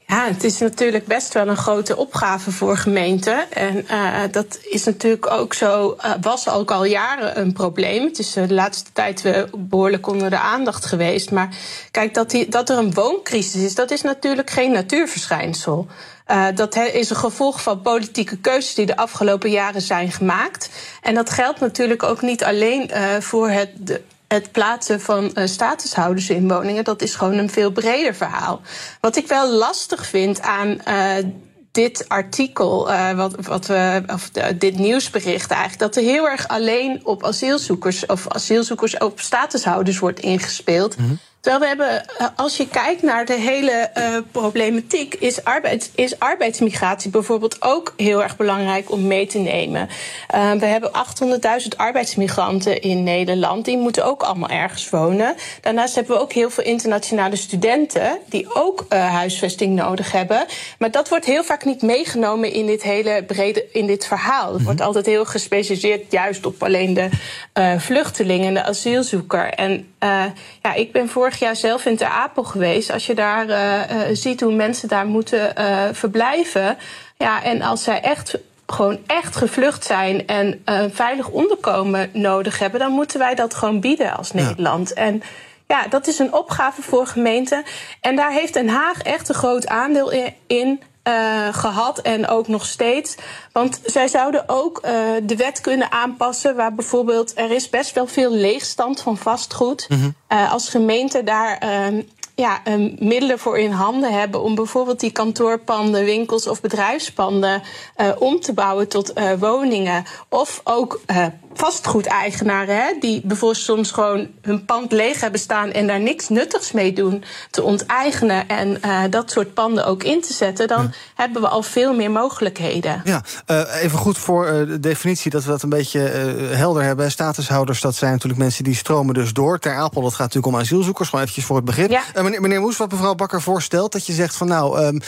Ja, het is natuurlijk best wel een grote opgave voor gemeenten. En uh, dat is natuurlijk ook zo, uh, was ook al jaren een probleem. Het is uh, de laatste tijd weer behoorlijk onder de aandacht geweest. Maar kijk, dat, die, dat er een wooncrisis is, dat is natuurlijk geen natuurverschijnsel. Uh, dat is een gevolg van politieke keuzes die de afgelopen jaren zijn gemaakt. En dat geldt natuurlijk ook niet alleen uh, voor het, de, het plaatsen van uh, statushouders in woningen, dat is gewoon een veel breder verhaal. Wat ik wel lastig vind aan uh, dit artikel, uh, wat, wat we, of dit nieuwsbericht eigenlijk, dat er heel erg alleen op asielzoekers of asielzoekers op statushouders wordt ingespeeld. -hmm. Terwijl we hebben, als je kijkt naar de hele uh, problematiek, is, arbeids, is arbeidsmigratie bijvoorbeeld ook heel erg belangrijk om mee te nemen. Uh, we hebben 800.000 arbeidsmigranten in Nederland. Die moeten ook allemaal ergens wonen. Daarnaast hebben we ook heel veel internationale studenten die ook uh, huisvesting nodig hebben. Maar dat wordt heel vaak niet meegenomen in dit hele brede, in dit verhaal. Het wordt altijd heel gespecialiseerd juist op alleen de vluchtelingen en de asielzoeker. En ja, ik ben vorig vorig jaar zelf in Ter Apel geweest. Als je daar uh, uh, ziet hoe mensen daar moeten uh, verblijven. Ja, en als zij echt gewoon echt gevlucht zijn en een veilig onderkomen nodig hebben, dan moeten wij dat gewoon bieden als Nederland. Ja. En ja, dat is een opgave voor gemeenten. En daar heeft Den Haag echt een groot aandeel in. Uh, gehad en ook nog steeds. Want zij zouden ook uh, de wet kunnen aanpassen, waar bijvoorbeeld er is best wel veel leegstand van vastgoed. Mm -hmm. uh, als gemeente daar ja, middelen voor in handen hebben om bijvoorbeeld die kantoorpanden, winkels of bedrijfspanden om te bouwen tot woningen. Of ook vastgoedeigenaren, hè, die bijvoorbeeld soms gewoon hun pand leeg hebben staan en daar niks nuttigs mee doen, te onteigenen en uh, dat soort panden ook in te zetten, dan ja. hebben we al veel meer mogelijkheden. Ja, uh, even goed voor uh, de definitie dat we dat een beetje helder hebben. Statushouders, dat zijn natuurlijk mensen die stromen dus door. Ter Apel, dat gaat natuurlijk om asielzoekers, gewoon eventjes voor het begrip. Ja. meneer, meneer Moes, wat mevrouw Bakker voorstelt, dat je zegt van nou, um,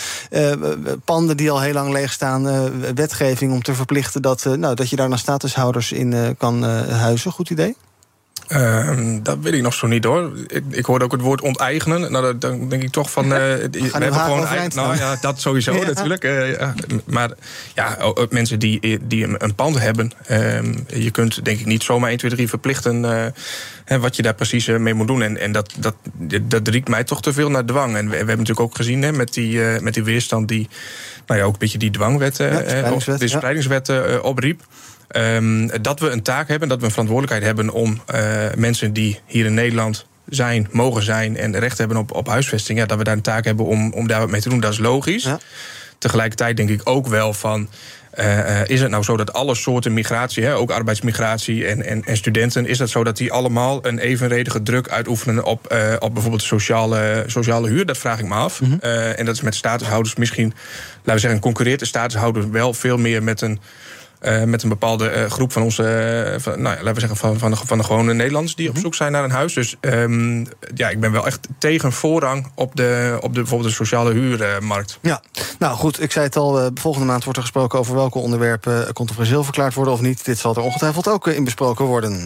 panden die al heel lang leeg staan, wetgeving om te verplichten dat, nou, dat je daar naar statushouders in kan uh, huizen. Goed idee? Uh, dat weet ik nog zo niet hoor. Ik, ik hoorde ook het woord onteigenen. Nou, dan denk ik toch van. Uh, we hebben gewoon eigen, nou ja, dat sowieso ja. natuurlijk. Uh, ja. Maar ja, mensen die, die een, pand hebben. Uh, je kunt denk ik niet zomaar 1, 2, 3 verplichten. Hè, wat je daar precies mee moet doen. En, en dat, dat, dat riekt mij toch te veel naar dwang. En we, we hebben natuurlijk ook gezien hè, met, die, met die weerstand die. Nou ja, ook een beetje die dwangwet. Ja, spreidingswet, de spreidingswet opriep. Um, dat we een taak hebben, dat we een verantwoordelijkheid hebben om uh, mensen die hier in Nederland zijn, mogen zijn en recht hebben op, op huisvesting, ja, dat we daar een taak hebben om, om daar wat mee te doen, dat is logisch. Ja. Tegelijkertijd denk ik ook wel van. Uh, is het nou zo dat alle soorten migratie, hè, ook arbeidsmigratie en, en, en, studenten, is het zo dat die allemaal een evenredige druk uitoefenen op, uh, op bijvoorbeeld sociale, sociale huur? Dat vraag ik me af. Mm -hmm. uh, en dat is met statushouders misschien, laten we zeggen, concurreert de statushouder wel veel meer met een uh, met een bepaalde uh, groep van onze, uh, van, nou ja, laten we zeggen, van, van, de, van de gewone Nederlanders die op zoek zijn naar een huis. Dus um, ja, ik ben wel echt tegen voorrang op de, op de bijvoorbeeld de sociale huurmarkt. Ja, nou goed, ik zei het al, volgende maand wordt er gesproken over welke onderwerpen controversieel verklaard worden of niet. Dit zal er ongetwijfeld ook in besproken worden.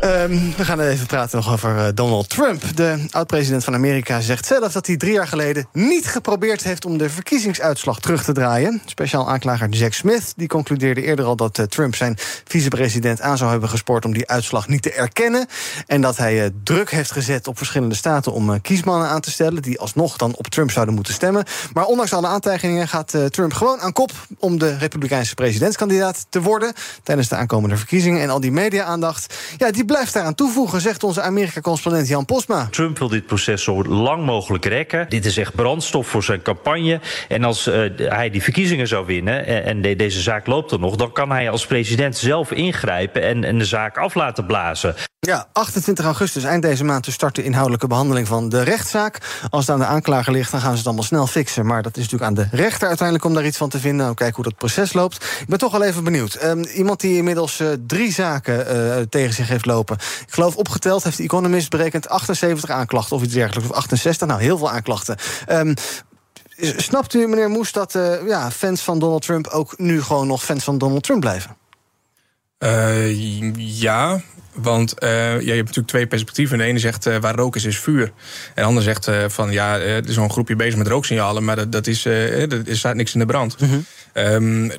Ehm, we gaan even praten nog over eh, Donald Trump. De oud-president van Amerika zegt zelf dat hij drie jaar geleden niet geprobeerd heeft om de verkiezingsuitslag terug te draaien. Speciaal aanklager Jack Smith die concludeerde eerder al dat eh, Trump zijn vicepresident aan zou hebben gespoord om die uitslag niet te erkennen. En dat hij eh, druk heeft gezet op verschillende staten om kiesmannen aan te stellen die alsnog dan op Trump zouden moeten stemmen. Maar ondanks alle aantijgingen gaat Trump gewoon aan kop om de Republikeinse presidentskandidaat te worden tijdens de aankomende verkiezingen. En al die media-aandacht, ja, die blijft daaraan toevoegen, zegt onze Amerika-correspondent Jan Posma. Trump wil dit proces zo lang mogelijk rekken. Dit is echt brandstof voor zijn campagne. En als uh, hij die verkiezingen zou winnen en, en de, deze zaak loopt er nog, dan kan hij als president zelf ingrijpen en, en de zaak af laten blazen. Ja, 28 augustus, eind deze maand, dus start de inhoudelijke behandeling van de rechtszaak. Als het aan de aanklager ligt, dan gaan ze het allemaal snel fixen. Maar dat is natuurlijk aan de rechter uiteindelijk om daar iets van te vinden. Nou, kijken hoe dat proces loopt. Ik ben toch wel even benieuwd. Um, iemand die inmiddels uh, drie zaken uh, tegen zich heeft lopen. Ik geloof opgeteld heeft de Economist berekend 78 aanklachten of iets dergelijks. Of 68, nou heel veel aanklachten. Um, snapt u, meneer Moes, dat uh, ja, fans van Donald Trump ook nu gewoon nog fans van Donald Trump blijven? Uh, ja, want uh, ja, je hebt natuurlijk twee perspectieven. De ene zegt uh, waar rook is, is vuur. En de ander zegt uh, van ja, er is zo'n groepje bezig met rooksignalen, maar dat, dat is, er staat niks in de brand. Mm -hmm. Um,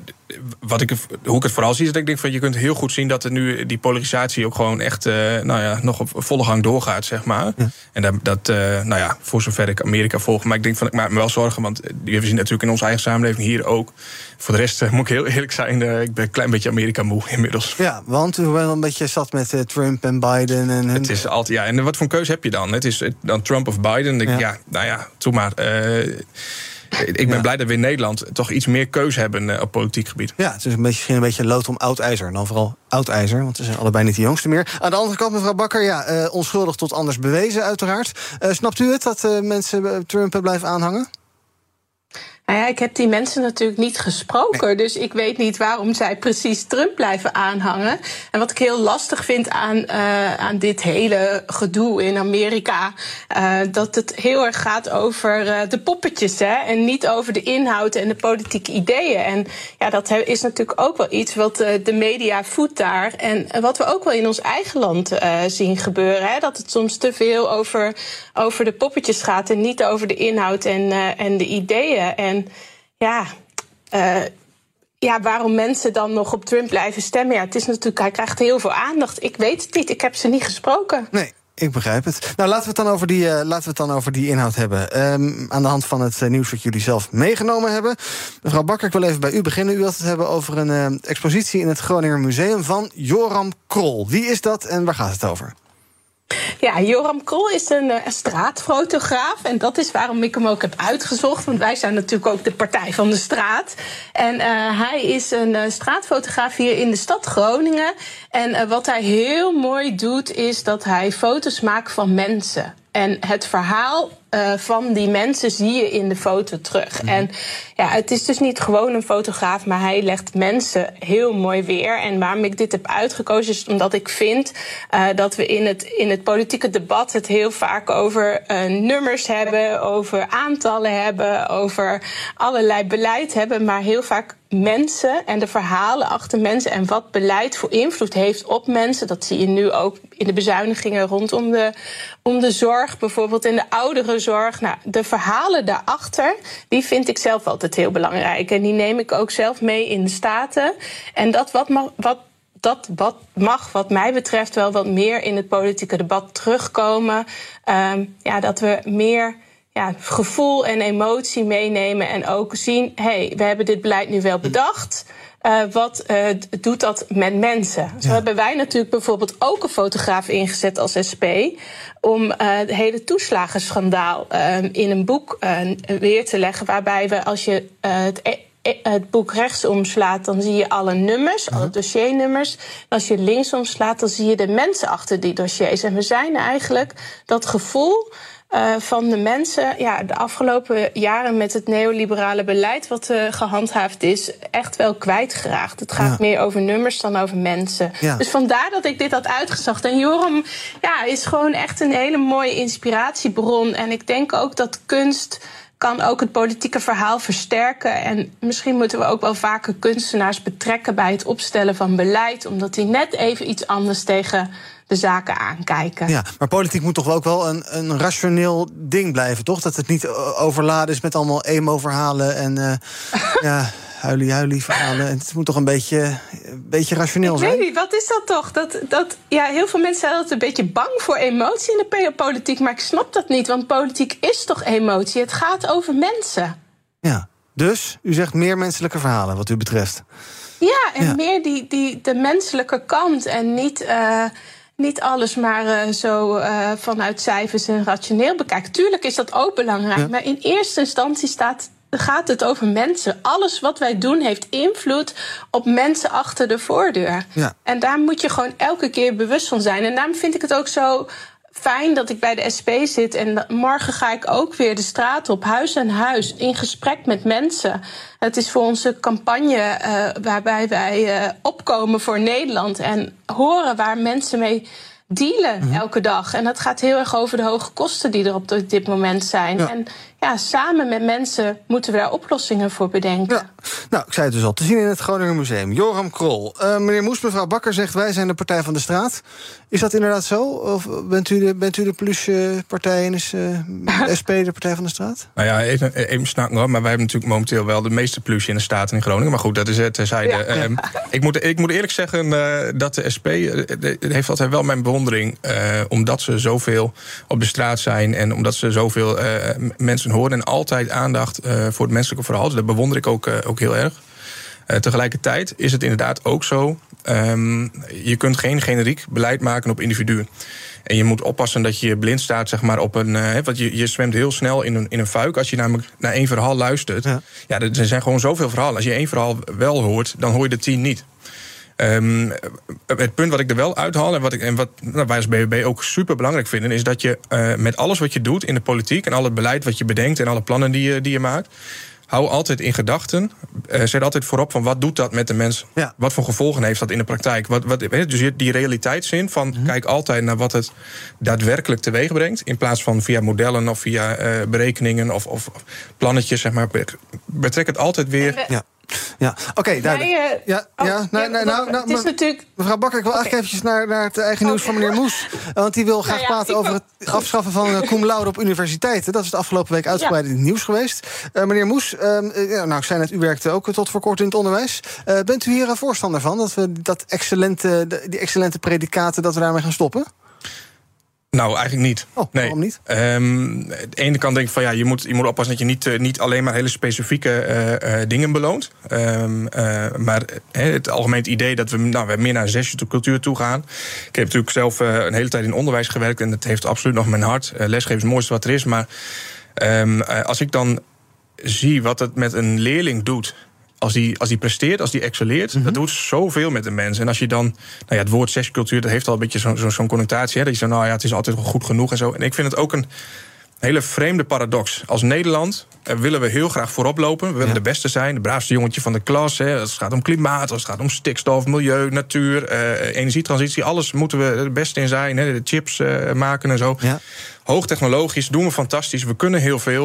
wat ik, hoe ik het vooral zie, is dat ik denk van je kunt heel goed zien dat er nu die polarisatie ook gewoon echt nou ja, nog op volle gang doorgaat, zeg maar. Ja. En dat, dat nou ja, voor zover ik Amerika volg. Maar ik denk van ik maak me wel zorgen, want we zien natuurlijk in onze eigen samenleving hier ook. Voor de rest moet ik heel eerlijk zijn, ik ben een klein beetje Amerika moe inmiddels. Ja, want bent wel een beetje zat met Trump en Biden. En hun... Het is altijd, ja, en wat voor een keuze heb je dan? Het is dan Trump of Biden. Ja, ja nou ja, doe maar. Ik ben ja. blij dat we in Nederland toch iets meer keuze hebben uh, op politiek gebied. Ja, het is een beetje, misschien een beetje lood om oud ijzer. Dan vooral oud ijzer, want ze zijn allebei niet de jongste meer. Aan de andere kant, mevrouw Bakker, ja, uh, onschuldig tot anders bewezen, uiteraard. snapt u het dat mensen Trump blijven aanhangen? Nou ja, ik heb die mensen natuurlijk niet gesproken. Nee. Dus ik weet niet waarom zij precies Trump blijven aanhangen. En wat ik heel lastig vind aan, uh, aan dit hele gedoe in Amerika. Uh, dat het heel erg gaat over uh, de poppetjes. Hè, en niet over de inhoud en de politieke ideeën. En ja, dat is natuurlijk ook wel iets wat de media voedt daar. En wat we ook wel in ons eigen land zien gebeuren. Hè, dat het soms te veel over, over de poppetjes gaat. En niet over de inhoud en, en de ideeën. En ja, uh, ja, waarom mensen dan nog op Trump blijven stemmen? Ja, het is natuurlijk, hij krijgt heel veel aandacht. Ik weet het niet, ik heb ze niet gesproken. Nee. Ik begrijp het. Nou, laten we het dan over die, uh, laten we het dan over die inhoud hebben. Um, aan de hand van het uh, nieuws wat jullie zelf meegenomen hebben. Mevrouw Bakker, ik wil even bij u beginnen. U wilt het hebben over een expositie in het Groninger Museum van Joram Krol. Wie is dat en waar gaat het over? Ja, Joram Krol is een, uh, straatfotograaf. En dat is waarom ik hem ook heb uitgezocht. Want wij zijn natuurlijk ook de partij van de straat. En uh, hij is een uh, straatfotograaf hier in de stad Groningen. En wat hij heel mooi doet, is dat hij foto's maakt van mensen. En het verhaal uh, van die mensen zie je in de foto terug. Mm. En ja, het is dus niet gewoon een fotograaf, maar hij legt mensen heel mooi weer. En waarom ik dit heb uitgekozen is omdat ik vind uh, dat we in het, in het politieke debat het heel vaak over uh, nummers hebben, over aantallen hebben, over allerlei beleid hebben, maar heel vaak mensen en de verhalen achter mensen en wat beleid voor invloed heeft op mensen. Dat zie je nu ook in de bezuinigingen rondom de, om de zorg, bijvoorbeeld in de ouderenzorg. Nou, de verhalen daarachter, die vind ik zelf altijd heel belangrijk. En die neem ik ook zelf mee in de Staten. En dat wat, wat dat wat mag, wat mij betreft, wel wat meer in het politieke debat terugkomen. Um, ja, dat we meer ja, gevoel en emotie meenemen en ook zien: hé, hey, we hebben dit beleid nu wel bedacht. Uh, wat uh, doet dat met mensen? Ja. Zo hebben wij natuurlijk bijvoorbeeld ook een fotograaf ingezet als SP om uh, het hele toeslagenschandaal in een boek weer te leggen, waarbij we als je het het boek rechtsom slaat, dan zie je alle nummers, uh -huh. alle dossiernummers. En als je linksom slaat, dan zie je de mensen achter die dossiers. En we zijn eigenlijk dat gevoel uh, van de mensen ja, de afgelopen jaren met het neoliberale beleid wat uh, gehandhaafd is, echt wel kwijtgeraakt. Het gaat ja. meer over nummers dan over mensen. Ja. Dus vandaar dat ik dit had uitgezocht. En Joram ja, is gewoon echt een hele mooie inspiratiebron. En ik denk ook dat kunst kan ook het politieke verhaal versterken. En misschien moeten we ook wel vaker kunstenaars betrekken bij het opstellen van beleid, omdat die net even iets anders tegen de zaken aankijken. Ja, maar politiek moet toch ook wel een, een rationeel ding blijven, toch? Dat het niet eh, overladen is met allemaal emo-verhalen en uh, ja, huilie-huilie verhalen. En het moet toch een beetje, een beetje rationeel ik zijn? Ik weet niet, wat is dat toch? Dat, dat, ja, heel veel mensen zijn altijd een beetje bang voor emotie in de politiek. Maar ik snap dat niet, want politiek is toch emotie? Het gaat over mensen. Ja, dus u zegt meer menselijke verhalen wat u betreft. Ja, en ja. meer die, die, de menselijke kant en niet... Uh, niet alles maar uh, zo uh, vanuit cijfers en rationeel bekijken. Tuurlijk is dat ook belangrijk, ja. maar in eerste instantie staat, gaat het over mensen. Alles wat wij doen heeft invloed op mensen achter de voordeur. Ja. En daar moet je gewoon elke keer bewust van zijn. En daarom vind ik het ook zo fijn dat ik bij de SP zit. En morgen ga ik ook weer de straat op, huis aan huis, in gesprek met mensen. Het is voor onze campagne uh, waarbij wij uh, opkomen voor Nederland en horen waar mensen mee dealen -hmm. elke dag. En dat gaat heel erg over de hoge kosten die er op dit moment zijn. Ja. En ja, samen met mensen moeten we daar oplossingen voor bedenken. Ja. Nou, ik zei het dus al, te zien in het Groninger Museum. Joram Krol. Uh, meneer Moes, mevrouw Bakker zegt wij zijn de Partij van de Straat. Is dat inderdaad zo? Of bent u de, bent u de pluspartij en is uh, SP de Partij van de Straat? Nou ja, even, even snakken hoor. Maar wij hebben natuurlijk momenteel wel de meeste plusje in de Staten in Groningen. Maar goed, dat is het terzijde. Ja. Uh, ik, moet, ik moet eerlijk zeggen uh, dat de SP... heeft altijd wel mijn bewondering. omdat ze zoveel op de straat zijn. En omdat ze zoveel mensen horen. En altijd aandacht voor het menselijke verhaal. Dus dat bewonder ik ook, ook heel erg. Uh, tegelijkertijd is het inderdaad ook zo. Um, je kunt geen generiek beleid maken op individuen. En je moet oppassen dat je blind staat zeg maar, op een. Want je, je zwemt heel snel in een, in een fuik. Als je namelijk naar één verhaal luistert. Ja. ja, er zijn gewoon zoveel verhalen. Als je één verhaal wel hoort, dan hoor je de tien niet. Um, het punt wat ik er wel uithaal en wat, ik, en wat nou, wij als BBB ook super belangrijk vinden, is dat je uh, met alles wat je doet in de politiek en al het beleid wat je bedenkt en alle plannen die je, die je maakt, hou altijd in gedachten. Uh, zet altijd voorop van wat doet dat met de mens? Ja. Wat voor gevolgen heeft dat in de praktijk? Wat, wat, dus die realiteitszin van mm -hmm. kijk altijd naar wat het daadwerkelijk teweeg brengt. In plaats van via modellen of via uh, berekeningen of, of, plannetjes. Zeg maar. Betrek het altijd weer. Ja. Ja, oké, okay, duidelijk. Nee, uh, ja, oh, ja, nee, nee, nou, nou, het is natuurlijk... Mevrouw Bakker, ik wil okay. eigenlijk eventjes naar, naar het eigen nieuws van meneer Moes. Want die wil graag nou ja, praten over wil... het afschaffen van uh, cum laude op universiteiten. Dat is de afgelopen week uitgebreid in het nieuws geweest. Uh, meneer Moes, ja, nou, ik zei net, u werkte ook tot voor kort in het onderwijs. bent u hier een voorstander van, dat we dat excellente, die excellente predicaten, dat we daarmee gaan stoppen? Nou, eigenlijk niet. Oh, nee. waarom niet? Um, de ene kant denk ik van ja, je moet, je moet oppassen dat je niet, uh, niet alleen maar hele specifieke uh, uh, dingen beloont. Um, maar het algemeen idee dat we, nou, we meer naar een zescultuur toe gaan. Ik heb natuurlijk zelf een hele tijd in onderwijs gewerkt en dat heeft absoluut nog mijn hart. lesgeven is het mooiste wat er is. Maar um, als ik dan zie wat het met een leerling doet als die, als die presteert, als die excelleert, mm -hmm. dat doet zoveel met de mens. En als je dan, nou ja, het woord zescultuur, dat heeft al een beetje zo'n zo, zo connotatie. Hè, dat je zegt, nou ja, het is altijd wel goed genoeg en zo. En ik vind het ook een hele vreemde paradox. Als Nederland uh, willen we heel graag voorop lopen. We willen ja. de beste zijn, de braafste jongetje van de klas. Hè, als het gaat om klimaat, als het gaat om stikstof, milieu, natuur, uh, energietransitie. Alles moeten we er beste in zijn. Hè, de chips uh, maken en zo. Ja. Hoogtechnologisch doen we fantastisch. We kunnen heel veel.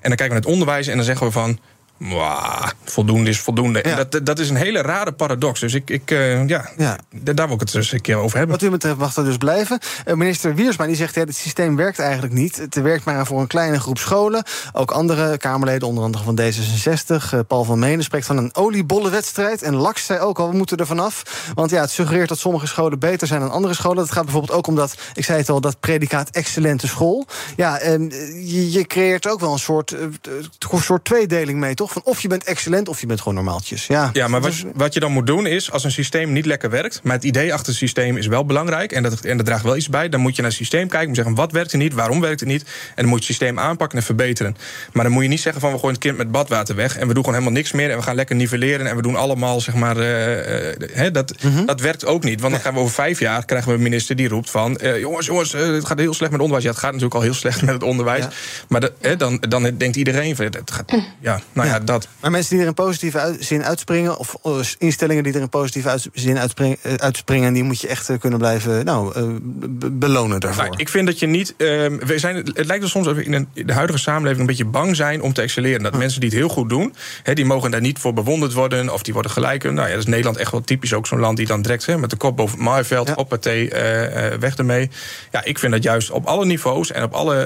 En dan kijken we naar het onderwijs en dan zeggen we van... Mwah, voldoende is voldoende. Ja. En dat, dat is een hele rare paradox. Dus ik, ik uh, ja, ja, daar wil ik het dus een keer over hebben. Wat u betreft mag dat dus blijven. Uh, minister Wiersma die zegt, ja, het systeem werkt eigenlijk niet. Het werkt maar voor een kleine groep scholen. Ook andere Kamerleden, onder andere van D66. Uh, Paul van Menen spreekt van een oliebollenwedstrijd. En Laks zei ook al, we moeten er vanaf. Want ja, het suggereert dat sommige scholen beter zijn dan andere scholen. Dat gaat bijvoorbeeld ook om dat, ik zei het al, dat predicaat excellente school. Ja, je, je, creëert ook wel een soort, een soort tweedeling mee, toch? Van of je bent excellent of je bent gewoon normaaltjes. Ja, ja maar wat, wat je dan moet doen is, als een systeem niet lekker werkt... maar het idee achter het systeem is wel belangrijk... en dat, en dat draagt wel iets bij, dan moet je naar het systeem kijken... en zeggen, wat werkt er niet, waarom werkt het niet... en dan moet je het systeem aanpakken en verbeteren. Maar dan moet je niet zeggen van, we gooien het kind met badwater weg... en we doen gewoon helemaal niks meer en we gaan lekker nivelleren... en we doen allemaal, zeg maar... Uh, uh, dat, mm -hmm. dat werkt ook niet, want dan gaan we over vijf jaar... krijgen we een minister die roept van... Uh, jongens, jongens, het gaat heel slecht met onderwijs. Ja, het gaat natuurlijk al heel slecht met het onderwijs. Ja. Maar de, dan, dan denkt iedereen, het gaat, ja, nou ja, Ja, dat. Maar mensen die er in positieve uit- zin uitspringen... of eh, instellingen die er in positieve uit- zin uitspringen, eh, uitspringen... die moet je echt eh, kunnen blijven nou, be- belonen daarvoor. Nou, ik vind dat je niet. ehm, we zijn, het lijkt er soms alsof we in, een- de huidige samenleving een beetje bang zijn om te excelleren. Dat mensen die het heel goed doen, die mogen daar niet voor bewonderd worden of die worden gelijk. Nou ja, dat is Nederland echt wel typisch ook zo'n land die dan direct met de kop boven het maaiveld, op partij, eh, eh, weg ermee. Ja, ik vind dat juist op alle niveaus en op alle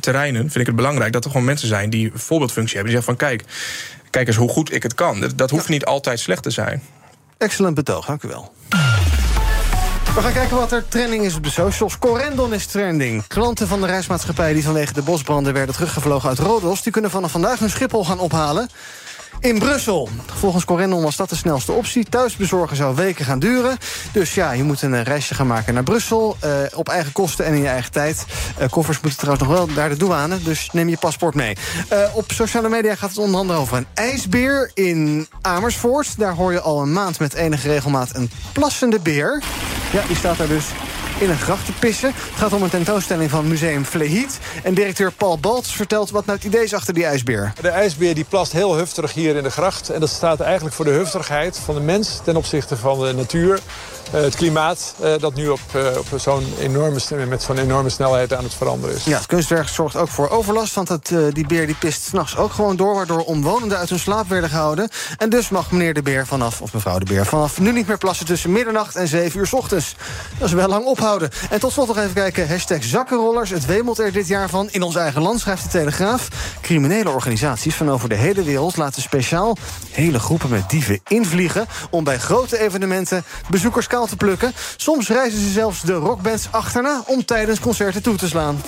terreinen vind ik het belangrijk dat er gewoon mensen zijn die een voorbeeldfunctie hebben. Die zeggen van kijk, kijk eens hoe goed ik het kan. Dat, dat hoeft niet altijd slecht te zijn. Excellent betoog, dank u wel. We gaan kijken wat er trending is op de socials. Corendon is trending. Klanten van de reismaatschappij die vanwege de bosbranden werden teruggevlogen uit Rodos... die kunnen vanaf vandaag hun Schiphol gaan ophalen. In Brussel. Volgens Corendon was dat de snelste optie. Thuisbezorgen zou weken gaan duren. Dus ja, je moet een eh, reisje gaan maken naar Brussel. eh, op eigen kosten en in je eigen tijd. Eh, koffers moeten trouwens nog wel naar de douane. Dus neem je paspoort mee. Op sociale media gaat het onder andere over een ijsbeer in Amersfoort. Daar hoor je al een maand met enige regelmaat een plassende beer. Ja, die staat daar dus in een gracht te pissen. Het gaat om een tentoonstelling van Museum Flehiet. En directeur Paul Balts vertelt wat nou het idee is achter die ijsbeer. De ijsbeer die plast heel hufterig hier in de gracht. En dat staat eigenlijk voor de hufterigheid van de mens ten opzichte van de natuur. Eh, het klimaat eh, dat nu op, eh, op zo'n enorme, met zo'n enorme snelheid aan het veranderen is. Ja, het kunstwerk zorgt ook voor overlast, want het, die beer die pist s'nachts ook gewoon door... waardoor omwonenden uit hun slaap werden gehouden. En dus mag meneer de beer vanaf, of mevrouw de beer... vanaf nu niet meer plassen tussen middernacht en 7 uur ochtends. Dat is wel lang ophouden. En tot slot nog even kijken, hashtag zakkenrollers. Het wemelt er dit jaar van. In ons eigen land schrijft de Telegraaf. Criminele organisaties van over de hele wereld laten speciaal... hele groepen met dieven invliegen... om bij grote evenementen bezoekers te plukken. Soms reizen ze zelfs de rockbands achterna... om tijdens concerten toe te slaan.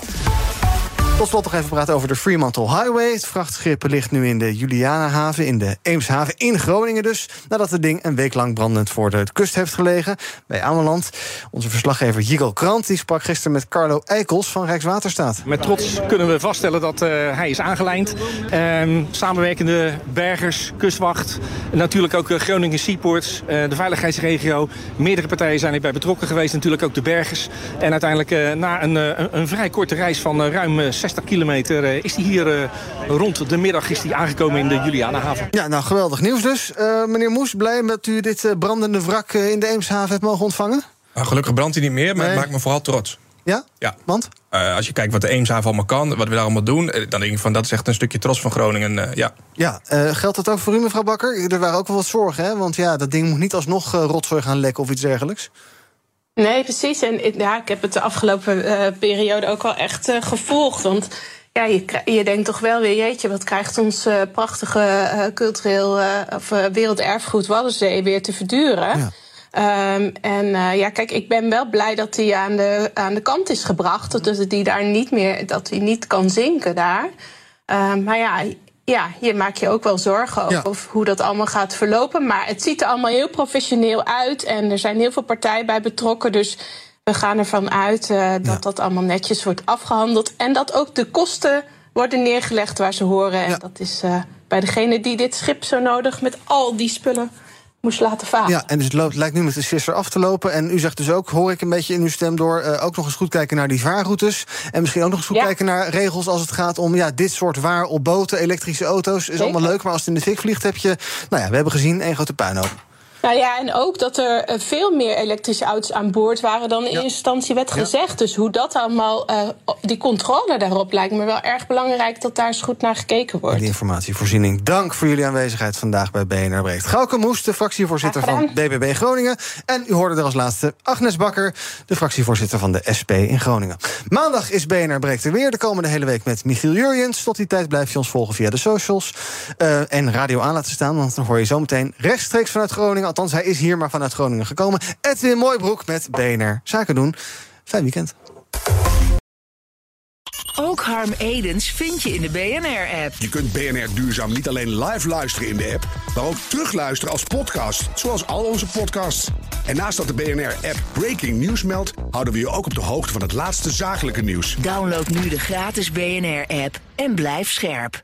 Tot slot nog even praten over de Fremantle Highway. Het vrachtschip ligt nu in de Julianahaven, in de Eemshaven in Groningen dus. Nadat het ding een week lang brandend voor de kust heeft gelegen bij Ameland. Onze verslaggever Jigel Krant die sprak gisteren met Carlo Eikels van Rijkswaterstaat. Met trots kunnen we vaststellen dat eh, hij is aangelijnd. Ehm, samenwerkende bergers, kustwacht, natuurlijk ook eh, Groningen Seaports, eh, de veiligheidsregio. Meerdere partijen zijn erbij betrokken geweest, natuurlijk ook de bergers. En uiteindelijk na een, een, vrij korte reis van ruim eh, 60 kilometer eh, is hij hier eh, rond de middag is hij aangekomen in de Julianahaven. Ja, nou geweldig nieuws dus. Eh, meneer Moes, blij dat u dit eh, brandende wrak eh, in de Eemshaven hebt mogen ontvangen? Nou, gelukkig brandt hij niet meer, maar Nee. het maakt me vooral trots. Ja? Ja. Want? Eh, als je kijkt wat de Eemshaven allemaal kan, wat we daar allemaal doen... dan denk ik van dat is echt een stukje trots van Groningen. eh, ja. Ja, eh, geldt dat ook voor u, mevrouw Bakker? Er waren ook wel wat zorgen, hè? Want ja, dat ding moet niet alsnog rotzooi gaan lekken of iets dergelijks. Nee, precies. En ik- ja, ik heb het de afgelopen eh, periode ook wel echt eh, gevolgd. Want ja, je, je denkt toch wel weer, jeetje, wat krijgt ons eh, prachtige cultureel of werelderfgoed Waddenzee weer te verduren? Ehm, en ja, kijk, ik ben wel blij dat hij aan de, aan de kant is gebracht. Dat hij die daar niet meer, dat hij niet kan zinken daar. Ehm, maar ja, ja, je maakt je ook wel zorgen over hoe dat allemaal gaat verlopen. Maar het ziet er allemaal heel professioneel uit. En er zijn heel veel partijen bij betrokken. Dus we gaan ervan uit eh, dat dat allemaal netjes wordt afgehandeld. En dat ook de kosten worden neergelegd waar ze horen. En dat is eh, bij degene die dit schip zo nodig met al die spullen moest laten varen. Ja, en dus het loopt, lijkt nu met de sisser af te lopen. En u zegt dus ook, hoor ik een beetje in uw stem door... eh, ook nog eens goed kijken naar die vaarroutes. En misschien ook nog eens goed Ja. kijken naar regels als het gaat om... ja, dit soort waar op boten, elektrische auto's. Is allemaal leuk, maar als het in de fik vliegt heb je... nou ja, we hebben gezien, één grote puinhoop. Nou ja, en ook dat er eh, veel meer elektrische auto's aan boord waren dan in eerste instantie werd gezegd. Dus hoe dat allemaal, eh, die controle daarop lijkt me wel erg belangrijk dat daar eens goed naar gekeken wordt. Die informatievoorziening. Dank voor jullie aanwezigheid vandaag bij BNR Breekt. Gauke Moes, de fractievoorzitter van. BBB Groningen. En u hoorde er als laatste Agnes Bakker, de fractievoorzitter van de SP in Groningen. Maandag is BNR Breekt er weer. De komende hele week met Michiel Jurjens. Tot die tijd blijf je ons volgen via de socials. eh, en radio aan laten staan, want dan hoor je zometeen rechtstreeks vanuit Groningen. Althans, hij is hier maar vanuit Groningen gekomen. Edwin Mooibroek met BNR Zaken doen. Fijn weekend. Ook Harm Edens vind je in de BNR-app. Je kunt BNR Duurzaam niet alleen live luisteren in de app, maar ook terugluisteren als podcast, zoals al onze podcasts. En naast dat de BNR-app Breaking News meldt, houden we je ook op de hoogte van het laatste zakelijke nieuws. Download nu de gratis BNR-app en blijf scherp.